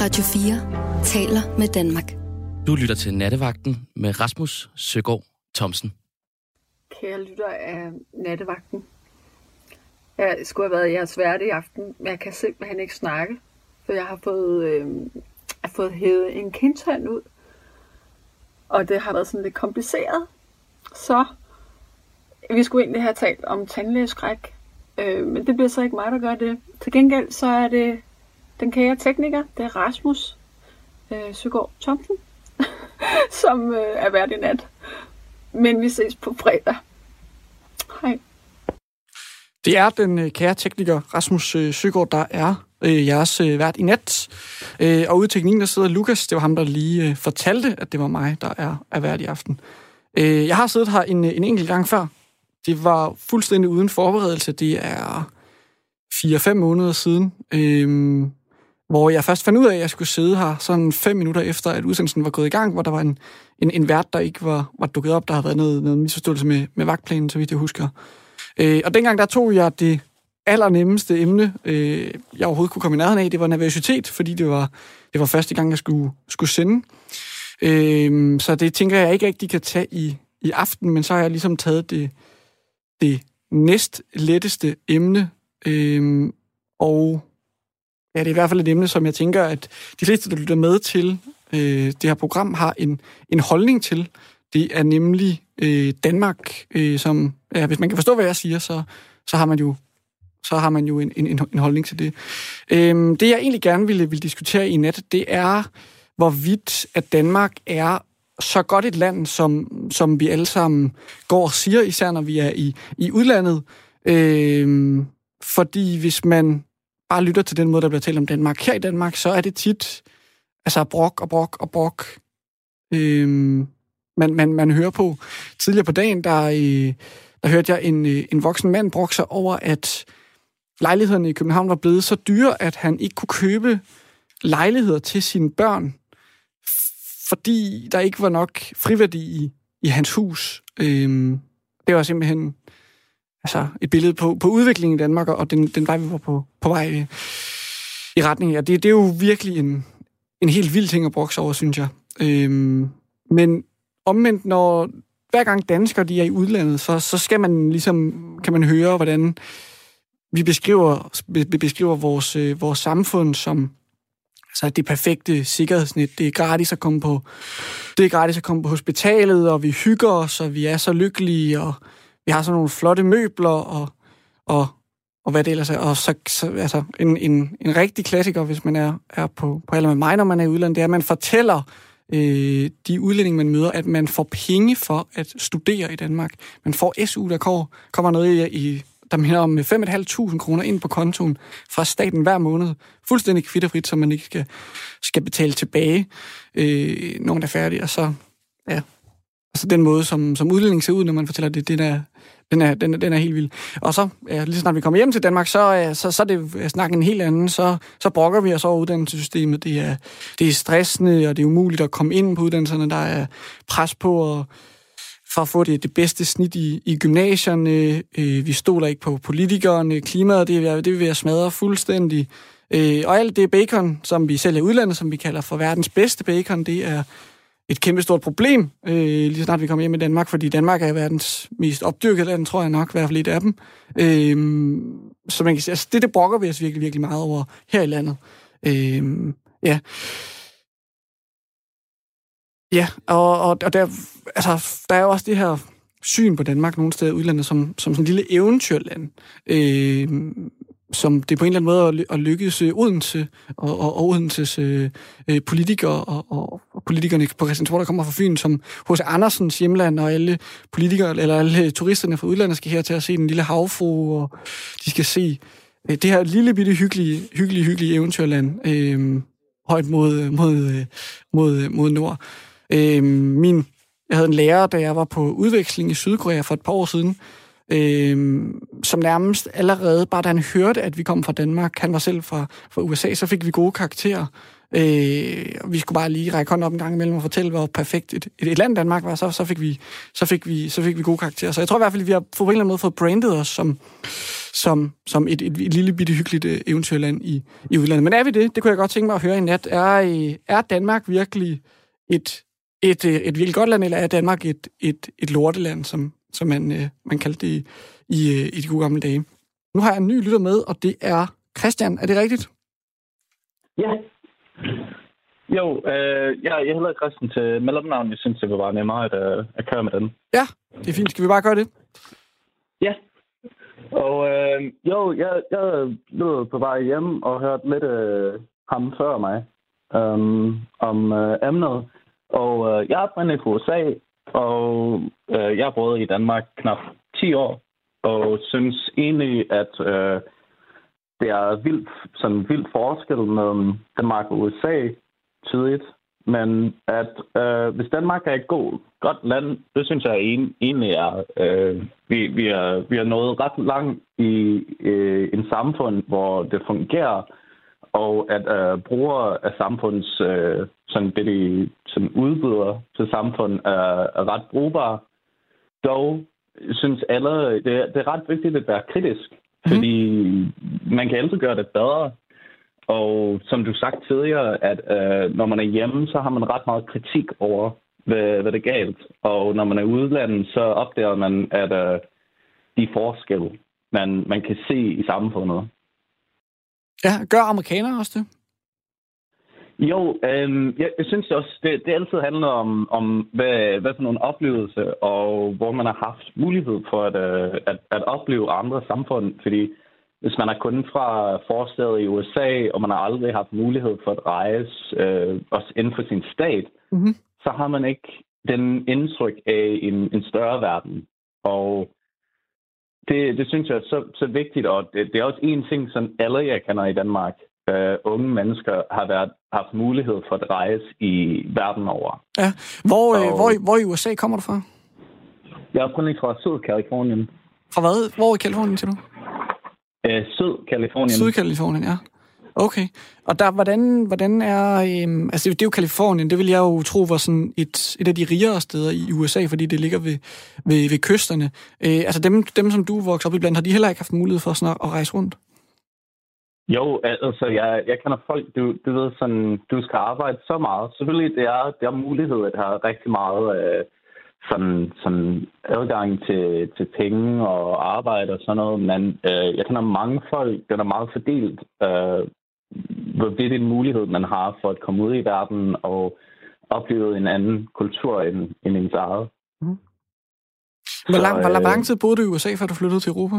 Radio 4 taler med Danmark. Du lytter til Nattevagten med Rasmus Søgaard Thomsen. Kære lytter af Nattevagten. Jeg skulle have været jeres værte i aften, men jeg kan simpelthen ikke snakke, for jeg har fået, øh, jeg har fået hævet en kindtand ud, og det har været sådan lidt kompliceret. Så vi skulle egentlig have talt om tandlægeskræk, øh, men det bliver så ikke mig, der gør det. Til gengæld så er det den kære tekniker, det er Rasmus øh, Søgaard Thomsen, som øh, er vært i nat. Men vi ses på fredag. Hej. Det er den øh, kære tekniker Rasmus øh, Søgaard, der er øh, jeres øh, vært i nat. Øh, og ude i teknikken, der sidder Lukas. Det var ham, der lige øh, fortalte, at det var mig, der er, er vært i aften. Øh, jeg har siddet her en, øh, en enkelt gang før. Det var fuldstændig uden forberedelse. Det er 4-5 måneder siden, øh, hvor jeg først fandt ud af, at jeg skulle sidde her sådan fem minutter efter, at udsendelsen var gået i gang, hvor der var en, en, en vært, der ikke var, var dukket op. Der havde været noget, noget misforståelse med, med vagtplanen, så vidt jeg husker. Øh, og dengang der tog jeg det allernemmeste emne, øh, jeg overhovedet kunne komme i nærheden af, det var nervøsitet, fordi det var, det var første gang, jeg skulle, skulle sende. Øh, så det tænker jeg ikke rigtig kan tage i, i aften, men så har jeg ligesom taget det, det næst letteste emne, øh, og ja, det er i hvert fald et emne, som jeg tænker, at de fleste, der lytter med til øh, det her program, har en, en holdning til. Det er nemlig øh, Danmark, øh, som, ja, hvis man kan forstå, hvad jeg siger, så, så har man jo så har man jo en, en, en holdning til det. Øhm, det, jeg egentlig gerne ville, ville diskutere i nat, det er, hvorvidt at Danmark er så godt et land, som, som vi alle sammen går og siger, især når vi er i, i udlandet. Øhm, fordi hvis man bare lytter til den måde, der bliver talt om Danmark her i Danmark, så er det tit altså brok og brok og brok. Øhm, man, man, man hører på. Tidligere på dagen, der, øh, der hørte jeg en, øh, en voksen mand brokke sig over, at lejlighederne i København var blevet så dyre, at han ikke kunne købe lejligheder til sine børn, fordi der ikke var nok friværdi i, i hans hus. Øhm, det var simpelthen altså, et billede på, på udviklingen i Danmark, og den, den vej, vi var på, på vej i, i retning af. Det, det er jo virkelig en, en helt vild ting at brokse over, synes jeg. Øhm, men omvendt, når hver gang danskere de er i udlandet, så, så skal man ligesom, kan man høre, hvordan vi beskriver, beskriver vores, øh, vores samfund som altså det perfekte sikkerhedsnet. Det er gratis at komme på, det er gratis at komme på hospitalet, og vi hygger os, og vi er så lykkelige, og vi har sådan nogle flotte møbler, og, og, og hvad det ellers er. Og så, så altså, en, en, en rigtig klassiker, hvis man er, er på, på alder med mig, når man er i udlandet, det er, at man fortæller øh, de udlændinge, man møder, at man får penge for at studere i Danmark. Man får SU, der kommer, kommer noget i, i der minder om 5.500 kroner ind på kontoen fra staten hver måned. Fuldstændig kvitterfrit, så man ikke skal, skal betale tilbage, øh, når man er færdig. Og så, ja, altså den måde, som, som udlænding ser ud, når man fortæller det, den er, den er, den, er, den er helt vild. Og så, ja, lige snart vi kommer hjem til Danmark, så, øh, så, så er det øh, snakken en helt anden. Så, så brokker vi os over uddannelsessystemet. Det er, det er stressende, og det er umuligt at komme ind på uddannelserne. Der er pres på, og for at få det, det bedste snit i, i gymnasierne. Øh, vi stoler ikke på politikerne. Klimaet, det, er, det vil være smadre fuldstændig. Øh, og alt det bacon, som vi sælger i udlandet, som vi kalder for verdens bedste bacon, det er et kæmpestort problem, øh, lige snart vi kommer hjem i Danmark, fordi Danmark er verdens mest opdyrkede land, tror jeg nok, i hvert fald et af dem. Øh, så man kan sige, altså det, det brokker vi os virkelig, virkelig meget over her i landet. Øh, ja. Ja, og, og, og der, altså, der er jo også det her syn på Danmark nogle steder i udlandet som, som sådan en lille eventyrland. Øh, som det på en eller anden måde at lykkes øh, Odense og, og, og Odenses øh, øh, politikere og, og, og politikerne på Christiansborg, der kommer fra Fyn, som hos Andersens hjemland, og alle politikere, eller alle turisterne fra udlandet skal her til at se den lille havfru, og de skal se øh, det her lille bitte hyggelige, hyggelige, hyggelige eventyrland øh, højt mod, øh, mod, mod, mod nord. Øh, min, jeg havde en lærer, da jeg var på udveksling i Sydkorea for et par år siden, øh, som nærmest allerede, bare da han hørte, at vi kom fra Danmark, han var selv fra, fra USA, så fik vi gode karakterer. Øh, vi skulle bare lige række hånden op en gang imellem og fortælle, hvor perfekt et, et, et land Danmark var, så, så, fik vi, så, fik vi, så fik vi gode karakterer. Så jeg tror i hvert fald, at vi har på en eller anden måde fået brandet os som, som, som et, et, et lille bitte hyggeligt øh, eventyrland i, i udlandet. Men er vi det? Det kunne jeg godt tænke mig at høre i nat. Er, øh, er Danmark virkelig et, et, øh, et, et virkelig godt land, eller er Danmark et, et, et lorteland, som, som man, man kaldte det i, i, i de gode gamle dage? Nu har jeg en ny lytter med, og det er Christian. Er det rigtigt? Ja, jo, øh, jeg, jeg hedder Christian til mellemnavn. Jeg synes, det vil være nemmere at, uh, at køre med den. Ja, det er fint. Skal vi bare gøre det? Ja. Og øh, jo, jeg, jeg lød på vej hjem og hørte lidt øh, ham før mig um, om øh, emnet. Og øh, jeg er oprindeligt fra USA, og øh, jeg har boet i Danmark knap 10 år, og synes egentlig, at øh, det er vildt, sådan vild forskel mellem Danmark og USA tydeligt. Men at øh, hvis Danmark er et god, godt land, det synes jeg en, egentlig er, øh, vi, vi, er, vi er nået ret langt i øh, en samfund, hvor det fungerer, og at øh, brugere af samfundets øh, sådan det, de sådan udbyder til samfund er, er ret brugbare. Dog synes alle, det, det er ret vigtigt at være kritisk Mm. Fordi man kan altid gøre det bedre. Og som du sagt tidligere, at øh, når man er hjemme, så har man ret meget kritik over, hvad, hvad det er galt. Og når man er udlandet, så opdager man, at øh, de forskelle, man, man kan se i samfundet. Ja, gør amerikanere også det? Jo, øh, jeg, jeg synes også, det, det altid handler om, om hvad, hvad for nogle oplevelser, og hvor man har haft mulighed for at, øh, at, at opleve andre samfund. Fordi hvis man er kun fra forstedet i USA, og man har aldrig haft mulighed for at rejse, øh, også inden for sin stat, mm-hmm. så har man ikke den indtryk af en, en større verden. Og det, det synes jeg er så, så vigtigt, og det, det er også en ting, som alle jeg kender i Danmark, øh, unge mennesker har været, haft mulighed for at rejse i verden over. Ja. Hvor, øh, og, hvor, hvor i USA kommer du fra? Jeg er oprindeligt fra Syd-Kalifornien. Fra hvad? Hvor i Kalifornien, siger du? Øh, Syd-Kalifornien. Syd-Kalifornien, ja. Okay. Og der, hvordan, hvordan er... Øhm, altså, det er jo Kalifornien, det vil jeg jo tro var sådan et, et af de rigere steder i USA, fordi det ligger ved, ved, ved kysterne. Øh, altså, dem, dem, som du voksede op i blandt, har de heller ikke haft mulighed for sådan at, at rejse rundt? Jo, altså jeg, jeg kender folk, du, du ved sådan, du skal arbejde så meget. Selvfølgelig, det er, det er mulighed at have rigtig meget øh, sådan, sådan adgang til, til penge og arbejde og sådan noget, men øh, jeg kender mange folk, der er meget fordelt, øh, det er en mulighed, man har for at komme ud i verden og opleve en anden kultur end, end ens eget. Mm. Hvor lang, hvor lang tid boede du i USA, før du flyttede til Europa?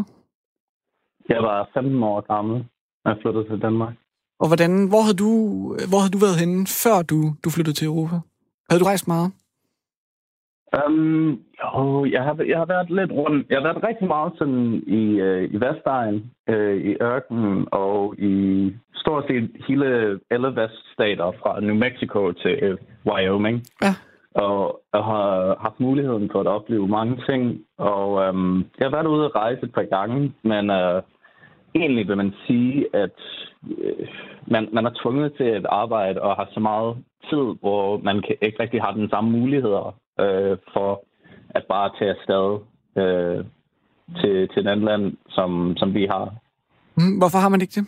Jeg var 15 år gammel jeg flyttede til Danmark. Og hvordan, hvor havde du, hvor havde du været henne, før du, du flyttede til Europa? Havde du rejst meget? Um, jo, jeg har, jeg har været lidt rundt. Jeg har været rigtig meget sådan i, uh, i Vestegn, uh, i ørkenen og i stort set hele alle veststater fra New Mexico til uh, Wyoming. Ja. Og jeg har haft muligheden for at opleve mange ting. Og um, jeg har været ude at rejse et par gange, men uh, egentlig vil man sige, at øh, man, man er tvunget til at arbejde og har så meget tid, hvor man kan, ikke rigtig har den samme muligheder øh, for at bare tage afsted øh, til, til et andet land, som, som vi har. Mm, hvorfor har man ikke det?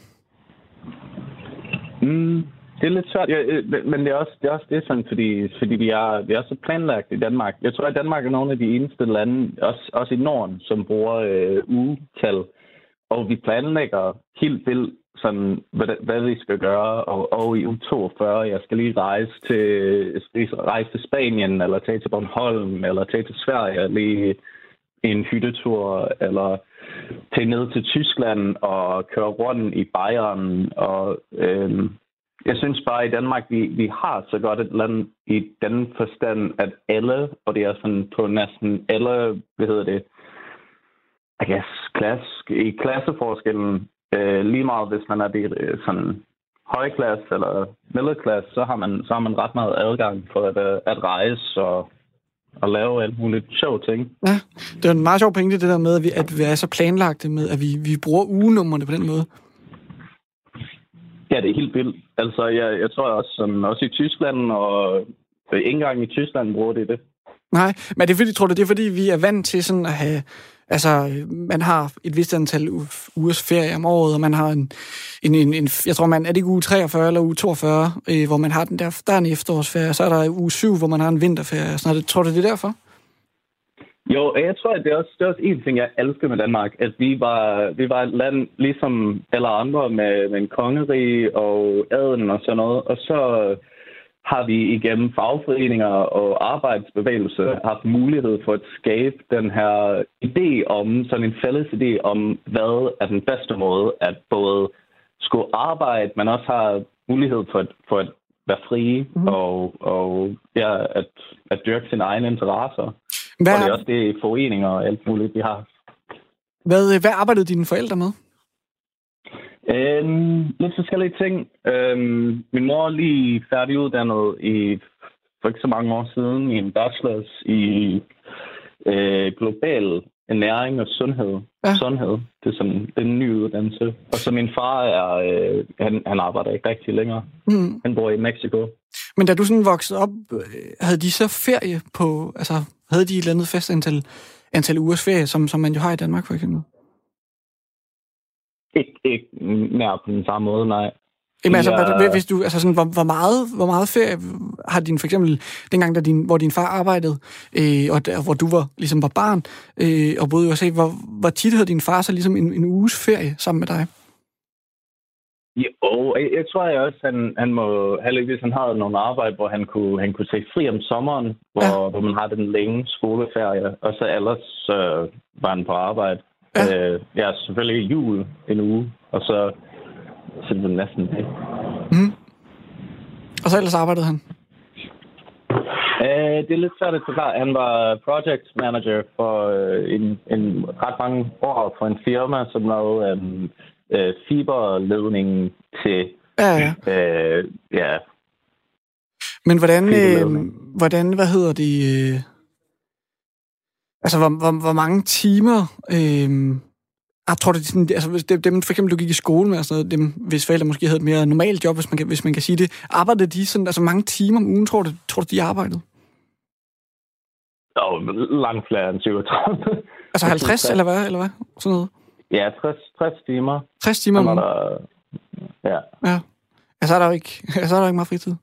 Mm, det er lidt svært, ja, øh, men det er også det, er også det sådan, fordi, fordi vi, er, vi er så planlagt i Danmark. Jeg tror, at Danmark er nogle af de eneste lande, også, også i Norden, som bruger øh, ugetal og vi planlægger helt vildt, sådan, hvad, hvad vi skal gøre. Og, og i u 42, jeg skal lige rejse til, rejse til Spanien, eller tage til Bornholm, eller tage til Sverige, lige en hyttetur, eller tage ned til Tyskland og køre rundt i Bayern. Og øhm, jeg synes bare, at i Danmark, vi, vi har så godt et land i den forstand, at alle, og det er sådan på næsten alle, hvad hedder det, I guess, klasse, i klasseforskellen, øh, lige meget hvis man er det, øh, sådan højklasse eller middelklasse, så har man, så har man ret meget adgang for at, øh, at rejse og og lave alt muligt sjove ting. Ja, det er en meget sjov pointe, det der med, at vi, at vi er så planlagte med, at vi, vi bruger ugenummerne på den måde. Ja, det er helt vildt. Altså, jeg, jeg tror også, sådan, også i Tyskland, og ikke engang i Tyskland bruger det det. Nej, men det er fordi, tror du, det er fordi, vi er vant til sådan at have... Altså, man har et vist antal ugers ferie om året, og man har en, en, en, en jeg tror, man er det ikke uge 43 eller uge 42, øh, hvor man har den der, der er en efterårsferie, så er der uge 7, hvor man har en vinterferie. Sådan noget. Tror du, det er derfor? Jo, jeg tror, at det er også, det er også en ting, jeg elsker med Danmark. At vi var, vi var et land, ligesom alle andre, med, med en kongerige og adelen og sådan noget. Og så har vi igennem fagforeninger og arbejdsbevægelse haft mulighed for at skabe den her idé om, sådan en fælles idé om, hvad er den bedste måde at både skulle arbejde, men også har mulighed for at, for at være frie mm. og, og ja, at, at dyrke sine egne interesser. Hvad... Og det er også det foreninger og alt muligt, vi har. Hvad, hvad arbejdede dine forældre med? Øhm, lidt forskellige ting. Øhm, min mor er lige færdiguddannet i for ikke så mange år siden i en bachelors i øh, global ernæring og sundhed. Ja. Sundhed, det er sådan det er en ny uddannelse. Og så min far er, øh, han, han arbejder ikke rigtig længere. Mm. Han bor i Mexico. Men da du sådan voksede op, øh, havde de så ferie på, altså havde de et eller andet fast antal, antal ugers ferie, som, som man jo har i Danmark for eksempel? Ikke, ikke nær på den samme måde, nej. Jamen, altså, ja. hvis du, altså sådan, hvor, hvor, meget, hvor meget ferie har din, for eksempel, dengang, da din, hvor din far arbejdede, øh, og der, hvor du var, ligesom var barn, øh, og boede i USA, hvor, hvor tit havde din far så ligesom en, en uges ferie sammen med dig? Jo, jeg, jeg tror jeg også, han, han må, heldigvis han havde nogle arbejde, hvor han kunne, han kunne tage fri om sommeren, hvor, ja. hvor man har den længe skoleferie, og så ellers øh, var han på arbejde. Ja. Øh, ja, selvfølgelig jul en uge, og så, det næsten det. Mm. Og så ellers arbejdede han? Uh, det er lidt svært at forklare. Han var project manager for uh, en, en ret mange år for en firma, som lavede um, uh, fiberledning til... Ja, ja. Uh, ja. Men hvordan, øh, hvordan, hvad hedder det... Øh, altså, hvor, hvor, hvor mange timer... Øh, jeg tror, det er sådan, altså, dem, for eksempel, du gik i skole med, og sådan noget, dem, hvis forældre måske havde et mere normalt job, hvis man kan, hvis man kan sige det, arbejdede de sådan, altså mange timer om ugen, tror du, tror du de arbejdede? Jo, langt flere end 37. Altså 50, eller hvad? Eller hvad? Sådan noget? Ja, 60, 60 timer. 60 timer om der, Ja. Ja. Altså er der jo ikke, altså er der ikke meget fritid.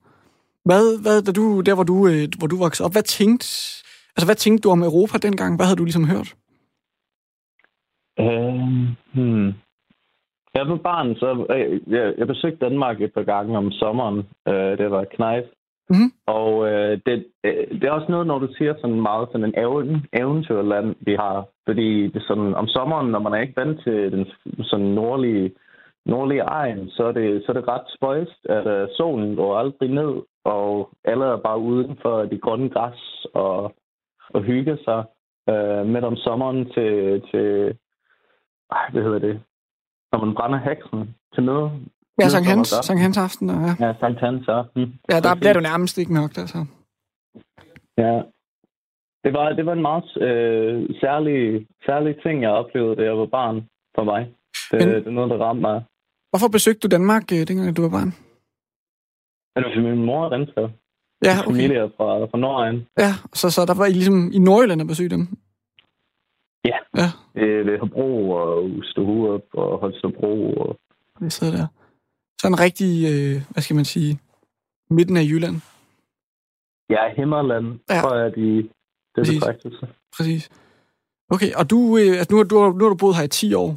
Hvad, hvad, da du, der hvor du, øh, hvor du voksede op, hvad tænkte, altså hvad tænkte du om Europa dengang? Hvad havde du ligesom hørt? Um, hmm. Jeg var barn, så øh, jeg, jeg besøgte Danmark et par gange om sommeren. Uh, det var knæs. Mm-hmm. Og øh, det, det er også noget, når du siger sådan meget sådan en even, eventyrland, vi har. Fordi det sådan, om sommeren, når man er ikke vant til den sådan nordlige, nordlige egen, så er det, så er det ret spøjst, at uh, solen går aldrig ned, og alle er bare uden for de grønne græs og, og hygge sig uh, midt om sommeren til, til ej, hvad hedder det, når man brænder heksen til noget. Ja, Sankt Hans, Sankt Hans aften. Ja, ja Sankt Hans aften. Ja, der bliver du nærmest ikke mørkt, altså. Ja. Det var, det var en meget øh, særlig, særlig ting, jeg oplevede, da jeg var barn for mig. Det, Men, det er noget, der ramte mig. Hvorfor besøgte du Danmark, øh, dengang du var barn? Det var min mor er dansker. Ja, okay. Familie fra, fra Nordegn. Ja, så, så der var I ligesom i Nordjylland at besøge dem? Ja. ja. Det er Hobro og Usterhurup og Holstebro. Og... Det sidder der. Så en rigtig, øh, hvad skal man sige, midten af Jylland. Ja, Himmerland, ja. tror jeg, de, det Præcis. betragtelse. Præcis. Okay, og du, øh, altså nu, har, du, nu har du boet her i 10 år.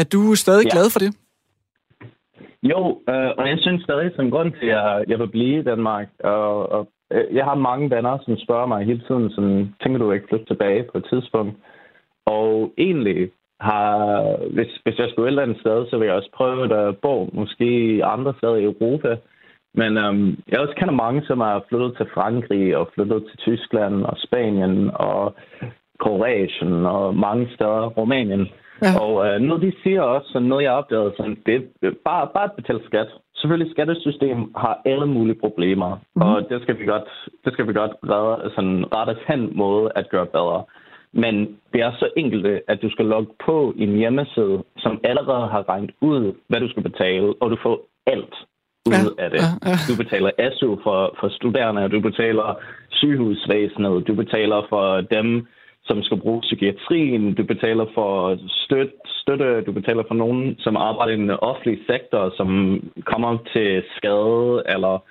Er du stadig ja. glad for det? Jo, øh, og jeg synes stadig, som grund til, at jeg, jeg vil blive i Danmark, og, og øh, jeg har mange venner, som spørger mig hele tiden, sådan, tænker du ikke flytte tilbage på et tidspunkt? Og egentlig har, hvis, hvis jeg skulle et eller andet sted, så vil jeg også prøve at øh, bo måske andre steder i Europa. Men øhm, jeg også kender mange, som er flyttet til Frankrig og flyttet til Tyskland og Spanien og Kroatien og mange steder, Rumænien. Ja. Og øh, noget de siger også, og noget jeg opdagede, sådan, det er bare, bare at betale skat, selvfølgelig skattesystem har alle mulige problemer, mm. og det skal vi godt, det skal vi godt redde, sådan rette hen måde at gøre bedre. Men det er så enkelt, at du skal logge på en hjemmeside, som allerede har regnet ud, hvad du skal betale, og du får alt ud ja, af det. Ja, ja. Du betaler ASU for, for studerende, du betaler sygehusvæsenet, du betaler for dem, som skal bruge psykiatrien, du betaler for støt, støtte, du betaler for nogen, som arbejder i den offentlige sektor, som kommer til skade, eller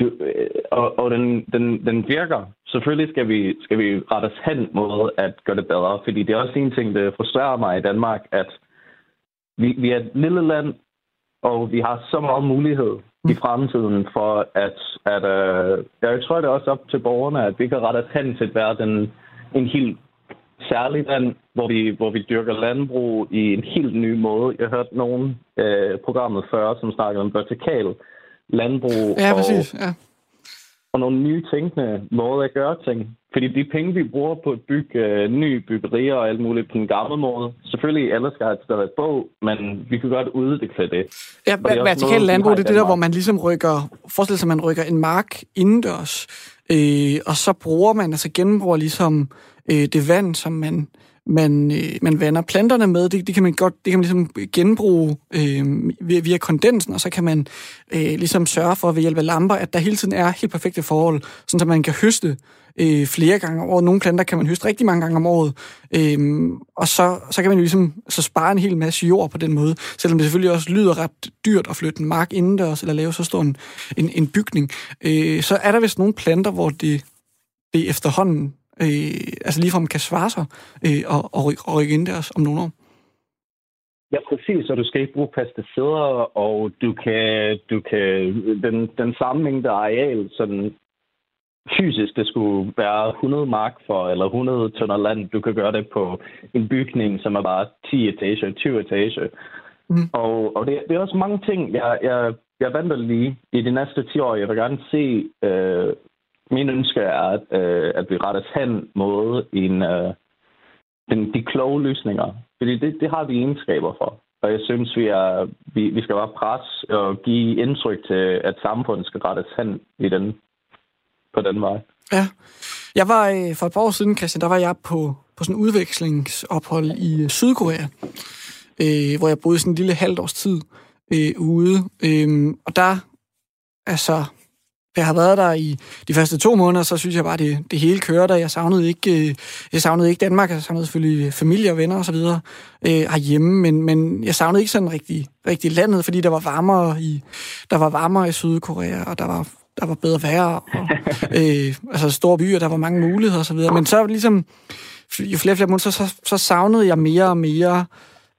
du, øh, og, og den, den, den virker. Selvfølgelig skal vi, skal vi rette os hen mod at gøre det bedre, fordi det er også en ting, der frustrerer mig i Danmark, at vi, vi er et lille land, og vi har så meget mulighed i fremtiden for at, at uh, jeg tror det er også op til borgerne, at vi kan rette os hen til at være den, en helt særlig land, hvor vi, hvor vi dyrker landbrug i en helt ny måde. Jeg har hørt nogle uh, programmet før, som snakkede om vertikal landbrug. Ja, præcis. Ja. Og nogle nye tænkende måder at gøre ting. Fordi de penge, vi bruger på at bygge uh, nye byggerier og alt muligt på den gamle måde, selvfølgelig alle skal have et sted at bo, men vi kan godt udvikle det. Ja, vertikal landbrug, det er det der, hvor man ligesom rykker, forestil sig, man rykker en mark indendørs, øh, og så bruger man, altså genbruger ligesom øh, det vand, som man man, øh, man vander planterne med, det, det kan man godt, det kan man ligesom genbruge øh, via, via kondensen, og så kan man øh, ligesom sørge for ved hjælp af lamper, at der hele tiden er helt perfekte forhold, sådan at man kan høste øh, flere gange om året. Nogle planter kan man høste rigtig mange gange om året, øh, og så, så kan man jo ligesom så spare en hel masse jord på den måde, selvom det selvfølgelig også lyder ret dyrt at flytte en mark indendørs, eller lave så stor en, en, en bygning. Øh, så er der vist nogle planter, hvor det, det efterhånden øh, altså ligefrem kan svare sig øh, og, og, og rykke ind deres om nogle år. Ja, præcis, og du skal ikke bruge pesticider, og du kan, du kan den, den samme mængde areal, sådan fysisk, det skulle være 100 mark for, eller 100 tønder land, du kan gøre det på en bygning, som er bare 10 etager, 20 etager. Mm. Og, og det, det er også mange ting, jeg, jeg, jeg venter lige i de næste 10 år. Jeg vil gerne se øh, min ønske er, at, øh, at vi retter hen mod en, øh, den, de kloge løsninger. Fordi det, det har vi egenskaber for. Og jeg synes, vi, er, vi, vi skal bare presse og give indtryk til, at samfundet skal rettes hen i den, på den vej. Ja. Jeg var øh, for et par år siden, Christian, der var jeg på, på sådan en udvekslingsophold i øh, Sydkorea, øh, hvor jeg boede sådan en lille halvt års tid øh, ude. Øh, og der, altså, jeg har været der i de første to måneder, så synes jeg bare, det, det hele kører der. Jeg savnede ikke, øh, jeg savnede ikke Danmark, jeg savnede selvfølgelig familie og venner og så videre øh, herhjemme, men, men jeg savnede ikke sådan rigtig, rigtig landet, fordi der var varmere i, der var varmere i Sydkorea, og der var, der var bedre vejr, og, øh, altså store byer, der var mange muligheder og så videre. Men så ligesom, jo flere og flere måneder, så, så, så savnede jeg mere og mere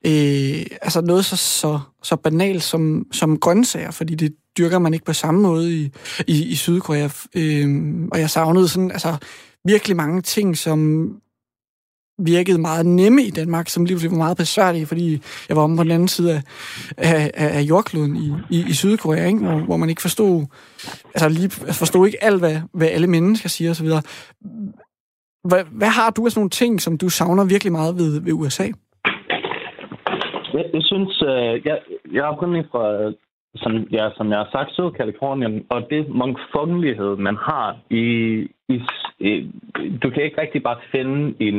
øh, altså noget så, så, så banalt som, som grøntsager, fordi det dyrker man ikke på samme måde i, i, i Sydkorea. Øhm, og jeg savnede sådan, altså, virkelig mange ting, som virkede meget nemme i Danmark, som lige var meget besværlige, fordi jeg var om på den anden side af, af, af jordkloden i, i, i Sydkorea, ikke? Hvor, hvor man ikke forstod, altså lige altså, forstod ikke alt, hvad, hvad alle mennesker siger osv. Hvad, hvad har du af sådan nogle ting, som du savner virkelig meget ved, ved USA? Jeg, jeg synes, øh, jeg, jeg er oprindelig fra, som, ja, som jeg har sagt, Syd-Kalifornien, og det mangfoldighed, man har i, i, i... Du kan ikke rigtig bare finde en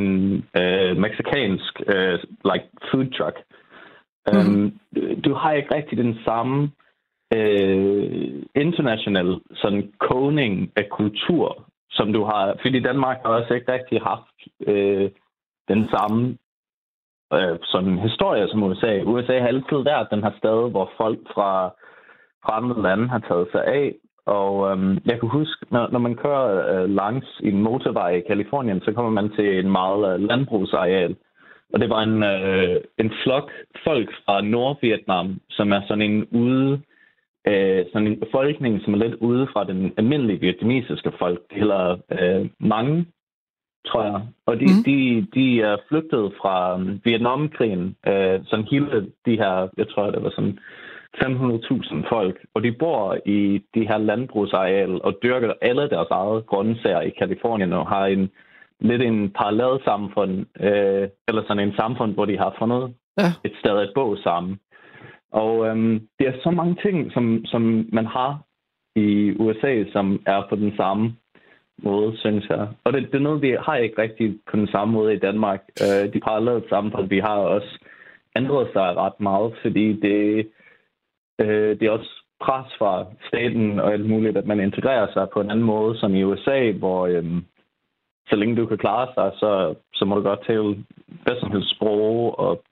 øh, meksikansk øh, like food truck. Mm. Um, du har ikke rigtig den samme øh, international sådan koning af kultur, som du har. Fordi Danmark har også ikke rigtig haft øh, den samme øh, sådan historie som USA. USA har altid været den her sted, hvor folk fra fremmede lande har taget sig af. Og øhm, jeg kan huske, når, når man kører øh, langs en motorvej i Kalifornien, så kommer man til en meget øh, landbrugsareal. Og det var en, øh, en flok folk fra Nordvietnam, som er sådan en ude, øh, sådan en befolkning, som er lidt ude fra den almindelige vietnamesiske folk. Det hedder øh, mange tror jeg. Og de, mm. de, de er flygtet fra um, Vietnamkrigen. Øh, sådan hele de her, jeg tror, det var sådan 500.000 folk. Og de bor i de her landbrugsareal og dyrker alle deres eget grøntsager i Kalifornien og har en lidt en parallel samfund, øh, eller sådan en samfund, hvor de har fundet ja. et sted at bo sammen. Og øhm, det er så mange ting, som, som man har i USA, som er på den samme måde, synes jeg. Og det, det er noget, vi har ikke rigtig på den samme måde i Danmark. Øh, de parallelle samfund, vi har også ændret sig ret meget, fordi det, øh, det er også pres fra staten og alt muligt, at man integrerer sig på en anden måde, som i USA, hvor øhm, så længe du kan klare sig, så, så må du godt tale bedst sprog og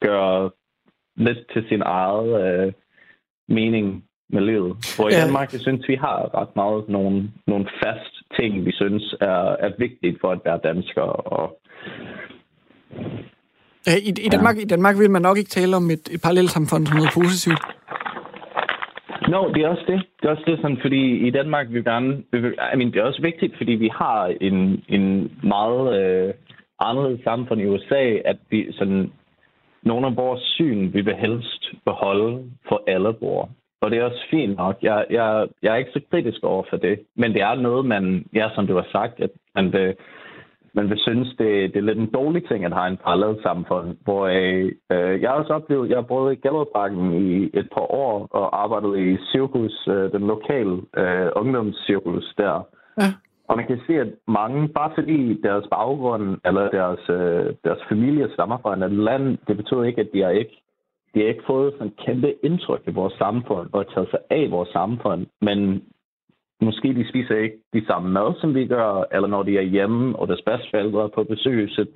gøre lidt til sin eget øh, mening med livet. Hvor i ja. Danmark, jeg synes, vi har ret meget nogle, nogle fast ting, vi synes er, er vigtigt for at være dansker. Og, I, i, Danmark, ja. I Danmark vil man nok ikke tale om et, et parallelt samfund som noget positivt. No, det er også det. Det er også det, sådan, fordi i Danmark vil vi gerne... Vi I mean, det er også vigtigt, fordi vi har en, en meget øh, anderledes samfund i USA, at vi sådan... Nogle af vores syn, vi vil helst beholde for alle bror. Og det er også fint nok. Jeg, jeg, jeg er ikke så kritisk over for det. Men det er noget, man, ja, som du har sagt, at man vil men vi synes, det, det er lidt en dårlig ting at have en parallel samfund, hvor øh, øh, jeg har også oplevet, jeg har boet i Gellerparken i et par år og arbejdet i cirkus, øh, den lokale øh, ungdomscirkus der. Ja. Og man kan se, at mange, bare fordi deres baggrund eller deres, øh, deres familie stammer fra et land, det betyder ikke, at de har ikke de har ikke fået sådan et kæmpe indtryk i vores samfund og taget sig af vores samfund, men måske de spiser ikke de samme mad, som vi gør, eller når de er hjemme, og deres bedsteforældre er på besøg, så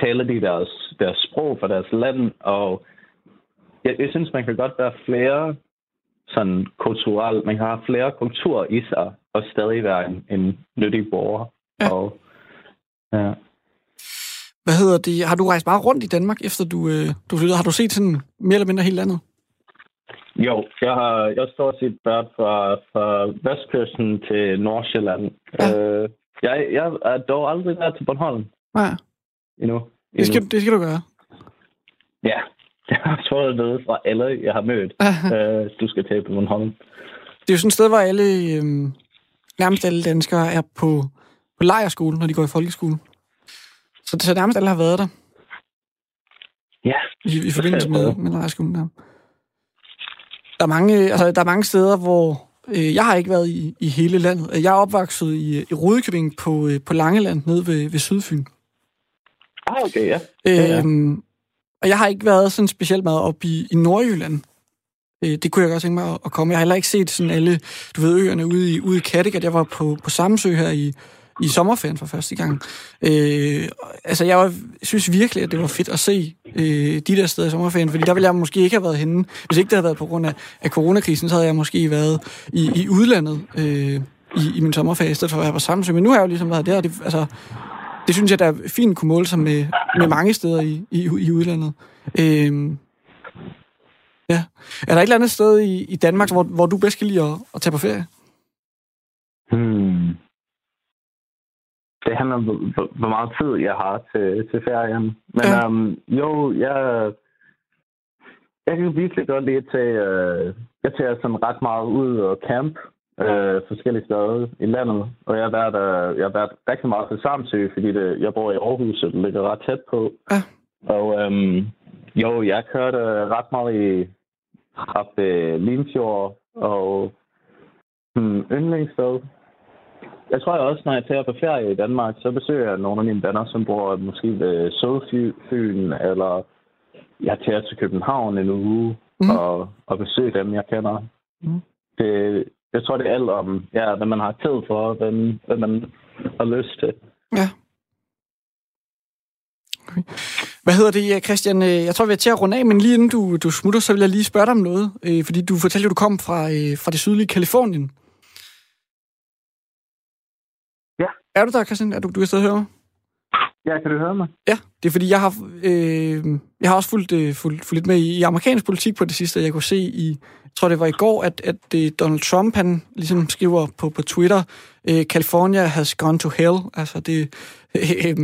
taler de deres, deres sprog for deres land, og jeg, jeg synes, man kan godt være flere sådan kulturelt, man kan have flere kulturer i sig, og stadig være en, en nyttig borger. Ja. Og, ja. Hvad hedder det? Har du rejst meget rundt i Danmark, efter du, øh, du flyttede? Har du set sådan mere eller mindre hele landet? Jo, jeg har jeg står set været fra, fra Vestkysten til Nordsjælland. Ja. Øh, jeg, jeg er dog aldrig været til Bornholm. Nej. Endnu. Endnu. Det skal, det skal du gøre. Ja, jeg har fået noget fra alle, jeg har mødt. øh, du skal til på Bornholm. Det er jo sådan et sted, hvor alle, øh, nærmest alle danskere er på, på lejerskole, når de går i folkeskole. Så, så nærmest alle har været der. Ja. I, i forbindelse med, med lejerskolen der. Der er mange, altså, der er mange steder, hvor øh, jeg har ikke været i, i hele landet. Jeg er opvokset i, i Rudekøbing på, øh, på Langeland, nede ved, ved Sydfyn. Ah, okay, ja. Øhm, og jeg har ikke været sådan specielt meget op i, i Nordjylland. Øh, det kunne jeg godt tænke mig at, at komme. Jeg har heller ikke set sådan alle, du ved, øerne ude i, ude i Kattegat. Jeg var på, på Samsø her i, i sommerferien for første gang. Øh, altså, jeg var, synes virkelig, at det var fedt at se øh, de der steder i sommerferien, fordi der ville jeg måske ikke have været henne. Hvis ikke det havde været på grund af, af coronakrisen, så havde jeg måske været i, i udlandet øh, i, i min sommerferie, i stedet for at være på Samsø. Men nu har jeg jo ligesom været der, og det, altså, det synes jeg, der er fint kunne måle sig med, med mange steder i, i, i udlandet. Øh, ja. Er der et eller andet sted i, i Danmark, hvor, hvor du bedst kan lide at, at tage på ferie? Hmm det handler om, hvor, meget tid jeg har til, til ferien. Men ja. um, jo, jeg, jeg kan virkelig godt lide til, uh, jeg tager sådan ret meget ud og camp uh, forskellige steder i landet. Og jeg har været, uh, jeg har været rigtig meget til Samsø, fordi det, jeg bor i Aarhus, og det ligger ret tæt på. Ja. Og um, jo, jeg kørte ret meget i op ved Limfjord og hmm, yndlingssted jeg tror også, når jeg tager på ferie i Danmark, så besøger jeg nogle af mine venner, som bor måske ved Sydfyn, eller jeg tager til København en uge mm. og, og besøger dem, jeg kender. Mm. Det, jeg tror, det er alt om, ja, hvad man har tid for, hvad, hvad man har lyst til. Ja. Okay. Hvad hedder det, Christian? Jeg tror, vi er til at runde af, men lige inden du, du smutter, så vil jeg lige spørge dig om noget. Øh, fordi du fortalte, at du kom fra, øh, fra det sydlige Kalifornien. Er du der, Christian? Er du, du er stadig høre mig? Ja, kan du høre mig? Ja, det er fordi, jeg har, øh, jeg har også fulgt, øh, fulgt, fulgt lidt med i, i amerikansk politik på det sidste. Jeg kunne se i, jeg tror det var i går, at, at øh, Donald Trump, han ligesom skriver på, på Twitter, øh, California has gone to hell. Altså det, øh,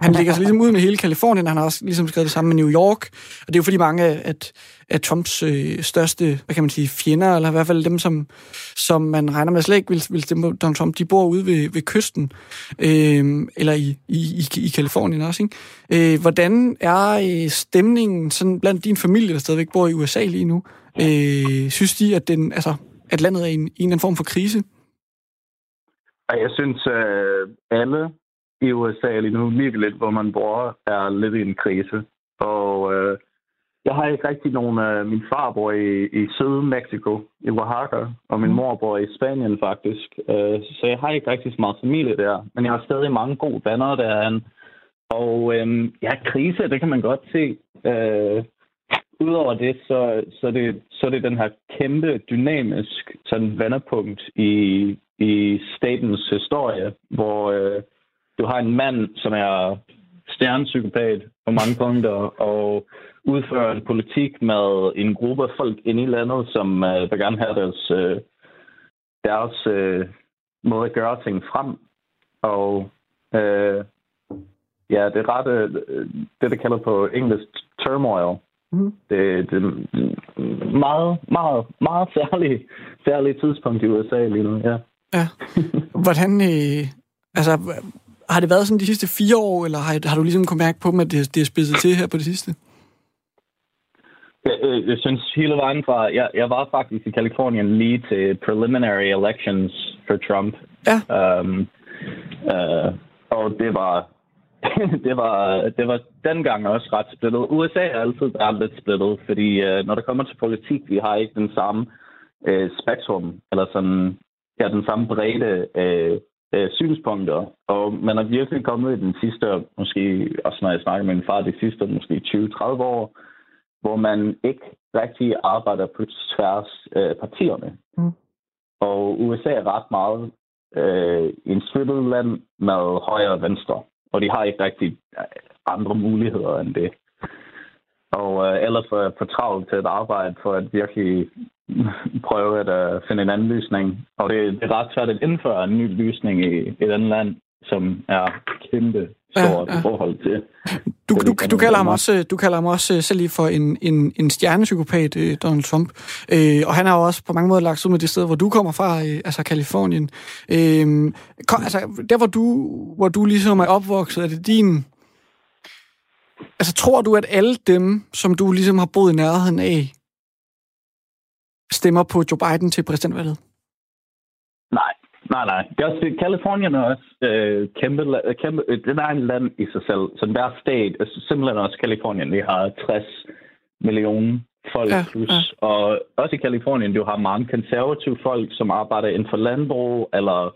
Han ligger sig ligesom ud med hele Kalifornien, han har også ligesom skrevet det samme med New York, og det er jo fordi mange at, at Trumps øh, største, hvad kan man sige, fjender, eller i hvert fald dem, som, som man regner med slet ikke vil, vil stemme Donald Trump, de bor ude ved, ved kysten, øh, eller i, i, i, i Kalifornien også, ikke? Øh, hvordan er øh, stemningen sådan blandt din familie, der stadigvæk bor i USA lige nu? Øh, synes de, at, den, altså, at landet er i en, en eller anden form for krise? Jeg synes, at alle i USA lige nu, lidt, hvor man bor, er lidt i en krise. Og øh, jeg har ikke rigtig nogen... Øh, min far bor i, i Syd-Mexico, i Oaxaca, og min mm. mor bor i Spanien faktisk. Øh, så jeg har ikke rigtig så meget familie der. Men jeg har stadig mange gode venner derinde. Og øh, ja, krise, det kan man godt se. Øh, Udover det, så, så, det, så er det den her kæmpe dynamisk sådan vendepunkt i, i statens historie, hvor øh, du har en mand, som er stjernepsykopat på mange punkter, og udfører en politik med en gruppe af folk inde i landet, som uh, vil gerne have deres, uh, deres uh, måde at gøre ting frem. Og uh, ja, det er ret, uh, det der kalder på engelsk turmoil. Mm. Det, det er meget, meget, meget særligt særlig tidspunkt i USA lige nu, ja. Ja. Hvordan, øh, altså, har det været sådan de sidste fire år, eller har, har du ligesom kunnet mærke på dem, at det, det er spidset til her på det sidste? Jeg, jeg, jeg synes hele vejen fra... Jeg, jeg var faktisk i Kalifornien lige til preliminary elections for Trump. Ja. Um, uh, og det var... det var, det var dengang også ret splittet. USA er altid været lidt splittet, fordi uh, når det kommer til politik, vi har ikke den samme uh, spektrum, eller sådan, ja, den samme bredde uh, øh, synspunkter. Og man er virkelig kommet i den sidste, måske også når jeg snakker med min far, de sidste måske 20-30 år, hvor man ikke rigtig arbejder på tværs af øh, partierne. Mm. Og USA er ret meget øh, en splittet land med højre og venstre. Og de har ikke rigtig øh, andre muligheder end det. Og øh, ellers for, for travlt til at arbejde for at virkelig prøve at uh, finde en anden løsning. Og det, det er ret svært at indføre en ny løsning i et andet land, som er kæmpe stort ja, ja. i forhold til... Du, du, du, kalder ham også, du kalder ham også øh, selv lige for en, en, en stjernepsykopat, øh, Donald Trump. Øh, og han har jo også på mange måder lagt ud med det sted, hvor du kommer fra, øh, altså Kalifornien. Øh, kom, altså, der hvor du, hvor du ligesom er opvokset, er det din... Altså, tror du, at alle dem, som du ligesom har boet i nærheden af, stemmer på Joe Biden til præsidentvalget? Nej, nej, nej. Det er også, Kalifornien er også øh, kæmpe, kæmpe, den er en land i sig selv. Så hver stat, altså simpelthen også Kalifornien, vi har 60 millioner folk ja, plus. Ja. Og også i Kalifornien, du har mange konservative folk, som arbejder inden for landbrug, eller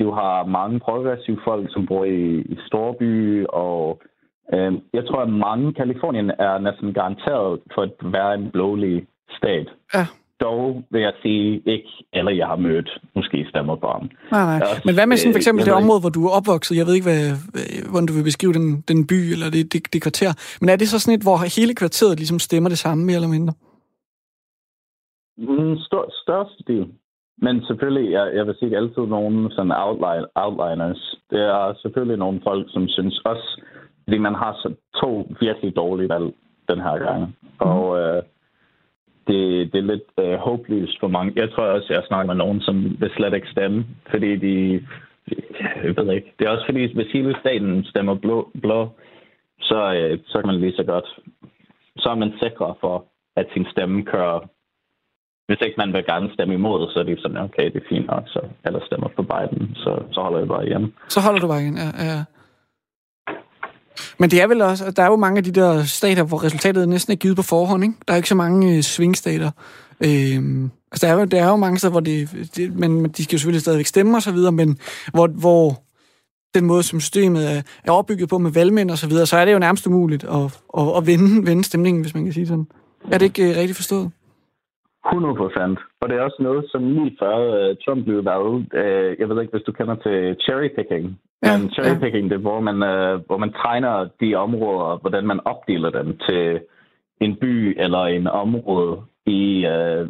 du har mange progressive folk, som bor i, i storby, og øh, jeg tror, at mange Kalifornien er næsten garanteret for at være en blålig stat. Ja dog vil jeg sige ikke eller jeg har mødt måske stemmer på ham. Nej, nej. Også, Men hvad med sådan for eksempel det område, hvor du er opvokset? Jeg ved ikke, hvad, hvordan du vil beskrive den, den by eller det, det, det kvarter. Men er det så sådan et, hvor hele kvarteret ligesom stemmer det samme, mere eller mindre? Mm, stør, største del. Men selvfølgelig, jeg, jeg vil sige altid nogen sådan outline, outliners. Det er selvfølgelig nogle folk, som synes også, fordi man har så to virkelig dårlige valg den her gang. Mm. Og øh, det, det er lidt øh, håbløst for mange. Jeg tror også, jeg snakker med nogen, som vil slet ikke stemme, fordi de... Jeg ved ikke. Det er også fordi, hvis hele staten stemmer blå, blå så, øh, så kan man lige så godt... Så er man sikker for, at sin stemme kører... Hvis ikke man vil gerne stemme imod, så er det sådan, okay, det er fint nok, så eller stemmer på Biden, så, så holder jeg bare hjemme. Så holder du bare igen, ja. ja. Men det er vel også, der er jo mange af de der stater, hvor resultatet næsten er givet på forhånd, ikke? Der er ikke så mange øh, svingstater. Øh, altså, der er, jo, der er jo mange steder, hvor det, det men de skal jo selvfølgelig stadigvæk stemme og så videre, men hvor, hvor den måde, som systemet er, er opbygget på med valgmænd og så videre, så er det jo nærmest umuligt at, at, at vende, vende stemningen, hvis man kan sige sådan. Er det ikke øh, rigtigt forstået? 100 procent. Og det er også noget, som lige før uh, Trump blev valgt. Uh, jeg ved ikke, hvis du kender til cherry picking. Ja, Men cherry picking, ja. det er, hvor man, uh, hvor man tegner de områder, hvordan man opdeler dem til en by eller en område i uh,